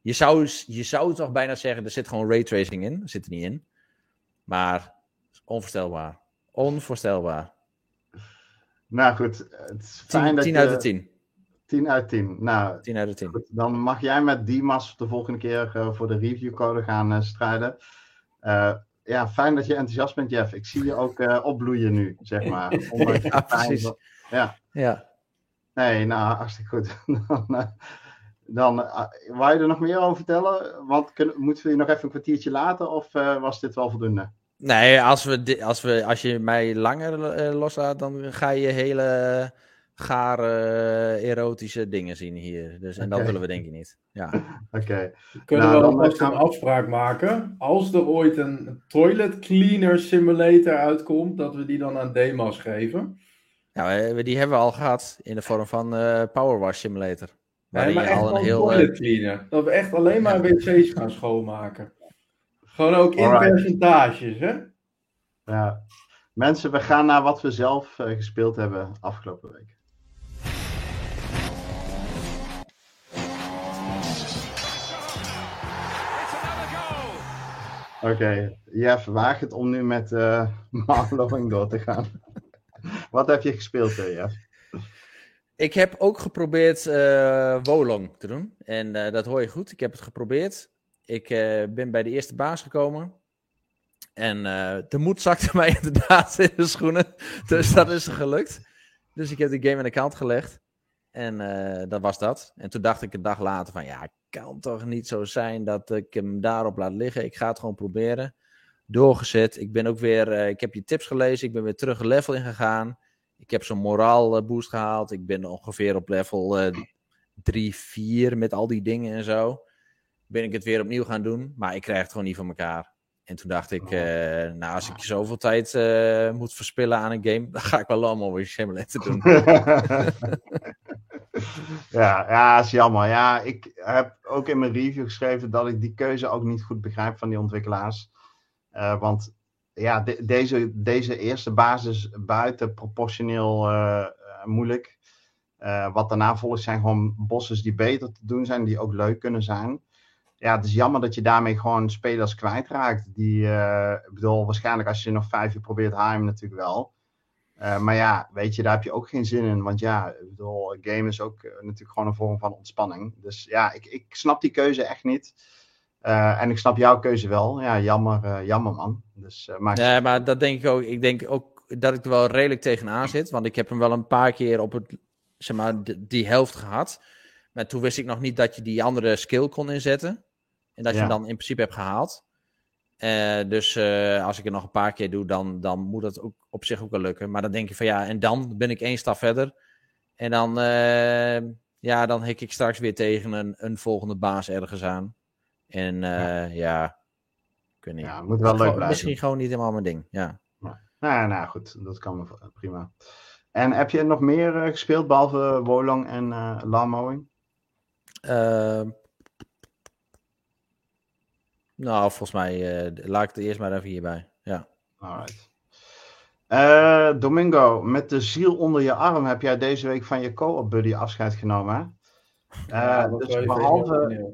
je, zou, je zou toch bijna zeggen, er zit gewoon raytracing in. Zit er niet in. Maar onvoorstelbaar. Onvoorstelbaar. Nou goed, het is fijn 10, dat 10 je... uit de 10. 10 uit 10. Nou, 10 uit de 10. goed, dan mag jij met Dimas de volgende keer eh, voor de reviewcode gaan eh, strijden. Eh, ja, fijn dat je enthousiast bent, Jeff. Ik zie je ook opbloeien nu, zeg maar. Ja, precies. dat- Ja, Ja. nee, nou, hartstikke goed. dan, dan wou je er nog meer over vertellen? Want kunnen, moeten we je nog even een kwartiertje laten of was dit wel voldoende? Nee, als, we als, we, als je mij langer eh, loslaat, dan ga je hele gare eh, erotische dingen zien hier. Dus, en dat willen we denk ik niet. Ja. Oké. We kunnen Nou, wel dan alvast gaan een we- afspraak maken. Als er ooit een toilet cleaner simulator uitkomt, dat we die dan aan Demas geven. Ja, we- die hebben we al gehad in de vorm van eh Power Wash Simulator. Nee, maar je echt al een heel. eh, toilet cleaner. Dat we echt alleen maar wc's gaan schoonmaken. Gewoon ook in Alright. percentages, hè? Ja. Mensen, we gaan naar wat we zelf eh, gespeeld hebben afgelopen week. Oké, Jeff, waag het om nu met eh Marloing door te gaan. wat heb je gespeeld, eh, Jeff? Ik heb ook geprobeerd eh Wolong te doen. En eh, dat hoor je goed. Ik heb het geprobeerd. Ik eh, ben bij de eerste baas gekomen. En eh, de moed zakte mij inderdaad in de schoenen. Dus dat is gelukt. Dus ik heb de game aan de kant gelegd. En eh, dat was dat. En toen dacht ik een dag later van... Ja, kan toch niet zo zijn dat ik hem daarop laat liggen. Ik ga het gewoon proberen. Doorgezet. Ik ben ook weer... ik heb je tips gelezen. Ik ben weer terug level in gegaan. Ik heb zo'n moraal boost gehaald. Ik ben ongeveer op level eh 3, 4 met al die dingen en zo. Ben ik het weer opnieuw gaan doen. Maar ik krijg het gewoon niet van elkaar. En toen dacht ik, eh, nou als ik zoveel tijd eh, moet verspillen aan een game, dan ga ik wel allemaal weer Simulator doen. ja, ja, is jammer. Ja, ik heb ook in mijn review geschreven dat ik die keuze ook niet goed begrijp van die ontwikkelaars. Eh, want ja, de- deze, deze eerste basis buiten proportioneel moeilijk. Wat daarna volgt zijn gewoon bosses die beter te doen zijn, die ook leuk kunnen zijn. Ja, het is jammer dat je daarmee gewoon spelers kwijtraakt. Die, eh, ik bedoel, waarschijnlijk als je nog vijf uur probeert, haal hem natuurlijk wel. Eh, maar ja, weet je, daar heb je ook geen zin in. Want ja, ik bedoel, game is ook eh, natuurlijk gewoon een vorm van ontspanning. Dus ja, ik, ik snap die keuze echt niet. En ik snap jouw keuze wel. Ja, jammer, jammer man. Dus, maar Nee, maar dat denk ik ook. Ik denk ook dat ik er wel redelijk tegenaan zit. Want ik heb hem wel een paar keer op het, zeg maar, die helft gehad. Maar toen wist ik nog niet dat je die andere skill kon inzetten. En dat je Ja. hem dan in principe hebt gehaald. Eh, dus eh, als ik het nog een paar keer doe, dan, dan moet dat ook op zich ook wel lukken. Maar dan denk je van ja, en dan ben ik één stap verder. En dan, eh, ja, dan hik ik straks weer tegen een, een volgende baas ergens aan. En eh, ja. ik weet niet. ja, moet wel leuk blijven. Misschien gewoon niet helemaal mijn ding. Ja. Nou, nou goed, dat kan me- prima. En heb je nog meer gespeeld, behalve Wolong en? Ehm, nou, volgens mij eh, laat ik het eerst maar even hierbij. Ja. Alright. Eh, Domingo, met de ziel onder je arm heb jij deze week van je co-op buddy afscheid genomen, hè? Ja, Eh, dus, behalve,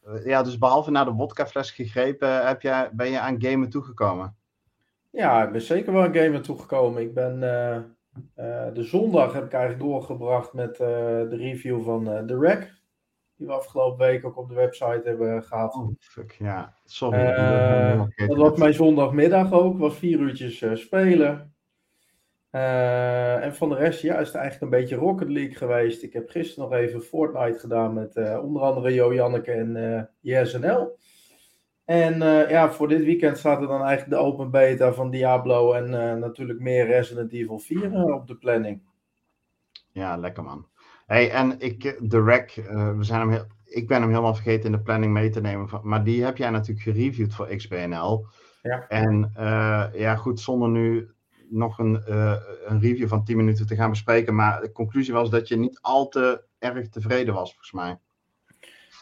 eh, ja, dus behalve naar de wodkafles gegrepen, heb jij, ben je aan gamen toegekomen. Ja, ik ben zeker wel een game naartoe gekomen. Ik ben eh, eh, de zondag heb ik eigenlijk doorgebracht met eh, de review van eh The Rack. Die we afgelopen week ook op de website hebben gehad. Oh, fuck, ja. Sorry. Eh, helemaal vergeten. dat was mijn zondagmiddag ook. Was vier uurtjes eh, spelen. Eh, en van de rest, ja, is het eigenlijk een beetje Rocket League geweest. Ik heb gisteren nog even Fortnite gedaan met eh, onder andere Jo Janneke en eh JSNL. En eh, ja, voor dit weekend staat er dan eigenlijk de open beta van Diablo en eh, natuurlijk meer Resident Evil 4 eh, op de planning. Ja, lekker man. Hey, en ik, eh, de rec, eh, we zijn hem heel, ik ben hem helemaal vergeten in de planning mee te nemen. Van, maar die heb jij natuurlijk gereviewd voor XBNL. Ja. En eh, ja, goed, zonder nu nog een, een review van 10 minuten te gaan bespreken. Maar de conclusie was dat je niet al te erg tevreden was, volgens mij.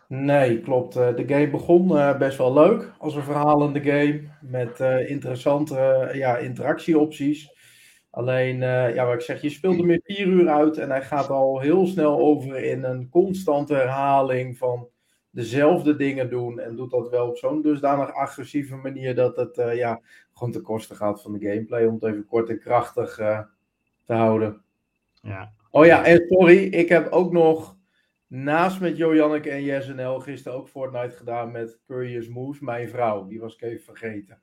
Nee, klopt. De game begon best wel leuk als een verhalende game met interessante ja, interactieopties. Alleen, eh, ja, wat ik zeg, je speelt hem in vier uur uit en hij gaat al heel snel over in een constante herhaling van dezelfde dingen doen. En doet dat wel op zo'n dusdanig agressieve manier dat het eh, ja, gewoon ten koste gaat van de gameplay, om het even kort en krachtig eh, te houden. Ja. Oh ja, en sorry, ik heb ook nog naast met Jo Janneke en JSNL gisteren ook Fortnite gedaan met Curious Moves, mijn vrouw. Die was ik even vergeten.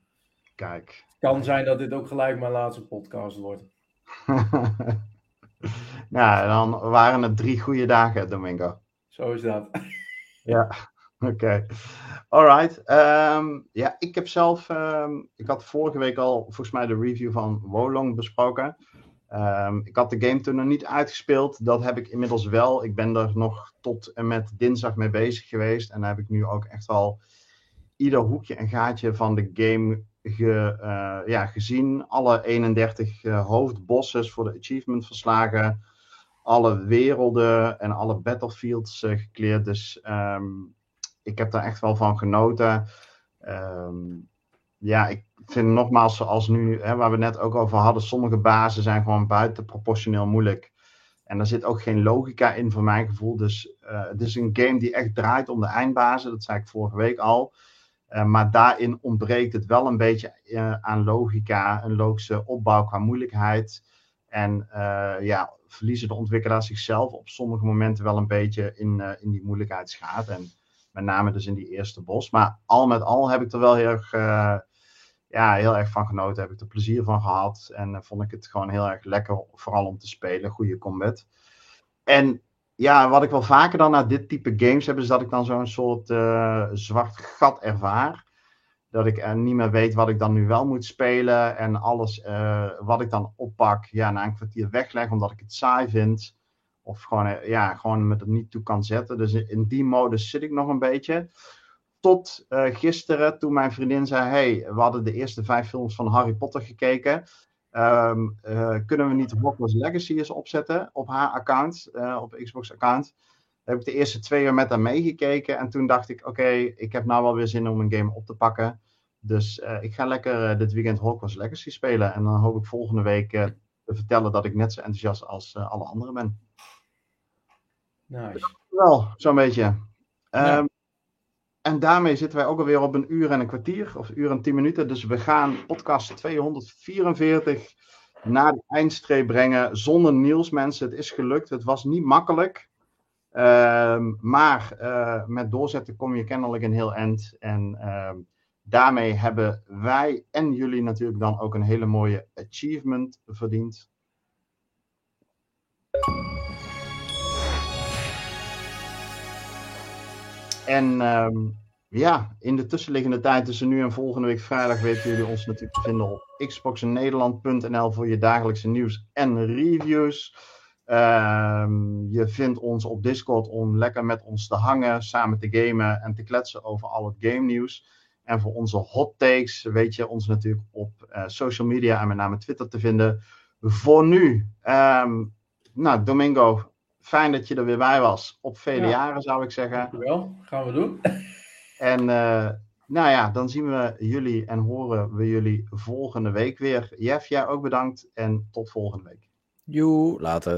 Kijk. Kan zijn dat dit ook gelijk mijn laatste podcast wordt. nou, dan waren het drie goede dagen, Domingo. Zo is dat. ja, oké. Alright. Ehm, ja, ik heb zelf, ehm, ik had vorige week al volgens mij de review van Wolong besproken. Ehm, ik had de game toen nog niet uitgespeeld. Dat heb ik inmiddels wel. Ik ben er nog tot en met dinsdag mee bezig geweest. En daar heb ik nu ook echt al ieder hoekje en gaatje van de game ge, uh, ja, gezien. Alle 31 uh, hoofdbosses voor de achievement verslagen. Alle werelden en alle battlefields uh, gekleerd. Dus um, ik heb daar echt wel van genoten. Um, ja, ik vind nogmaals, zoals nu, hè, waar we net ook over hadden, sommige bazen zijn gewoon buitenproportioneel moeilijk. En daar zit ook geen logica in, voor mijn gevoel. Dus het is een game die echt draait om de eindbazen. Dat zei ik vorige week al. Uh, maar daarin ontbreekt het wel een beetje uh, aan logica, een logische opbouw qua moeilijkheid. En ja, verliezen de ontwikkelaars zichzelf op sommige momenten wel een beetje in, in die moeilijkheidsgraad. En met name dus in die eerste bos. Maar al met al heb ik er wel heel erg, ja, heel erg van genoten. Heb ik er plezier van gehad. En vond ik het gewoon heel erg lekker, vooral om te spelen. Goede combat. En ja, wat ik wel vaker dan naar dit type games heb, is dat ik dan zo'n soort uh, zwart gat ervaar. Dat ik niet meer weet wat ik dan nu wel moet spelen. En alles wat ik dan oppak, ja, na een kwartier wegleg, omdat ik het saai vind. Of gewoon, ja, gewoon met het niet toe kan zetten. Dus in die modus zit ik nog een beetje. Tot uh, gisteren, toen mijn vriendin zei: Hey, we hadden de eerste vijf films van Harry Potter gekeken. Um, uh, kunnen we niet Hogwarts Legacy eens opzetten op haar account, uh, op Xbox-account? Daar heb ik de eerste twee uur met haar meegekeken. En toen dacht ik: Oké, okay, ik heb nou wel weer zin om een game op te pakken. Dus ik ga lekker dit weekend Hogwarts Legacy spelen. En dan hoop ik volgende week te vertellen dat ik net zo enthousiast als alle anderen ben. Nice. Wel, zo'n beetje. Ja. En daarmee zitten wij ook alweer op een uur en een kwartier, of een uur en tien minuten. Dus we gaan podcast 244 naar de eindstreep brengen zonder Niels, mensen. Het is gelukt. Het was niet makkelijk. Um, maar uh, met doorzetten kom je kennelijk een heel eind. En um, daarmee hebben wij en jullie natuurlijk dan ook een hele mooie achievement verdiend. En um, ja, in de tussenliggende tijd tussen nu en volgende week vrijdag weten jullie ons natuurlijk te vinden op xboxennederland.nl voor je dagelijkse nieuws en reviews. Um, je vindt ons op Discord om lekker met ons te hangen, samen te gamen en te kletsen over al het game nieuws. En voor onze hot takes weet je ons natuurlijk op uh, social media en met name Twitter te vinden. Voor nu, um, nou Domingo, fijn dat je er weer bij was. Op vele ja. jaren zou ik zeggen. Dankjewel, gaan we doen. En uh, nou ja, dan zien we jullie en horen we jullie volgende week weer. Jeff, jij ook bedankt en tot volgende week. Joe, later.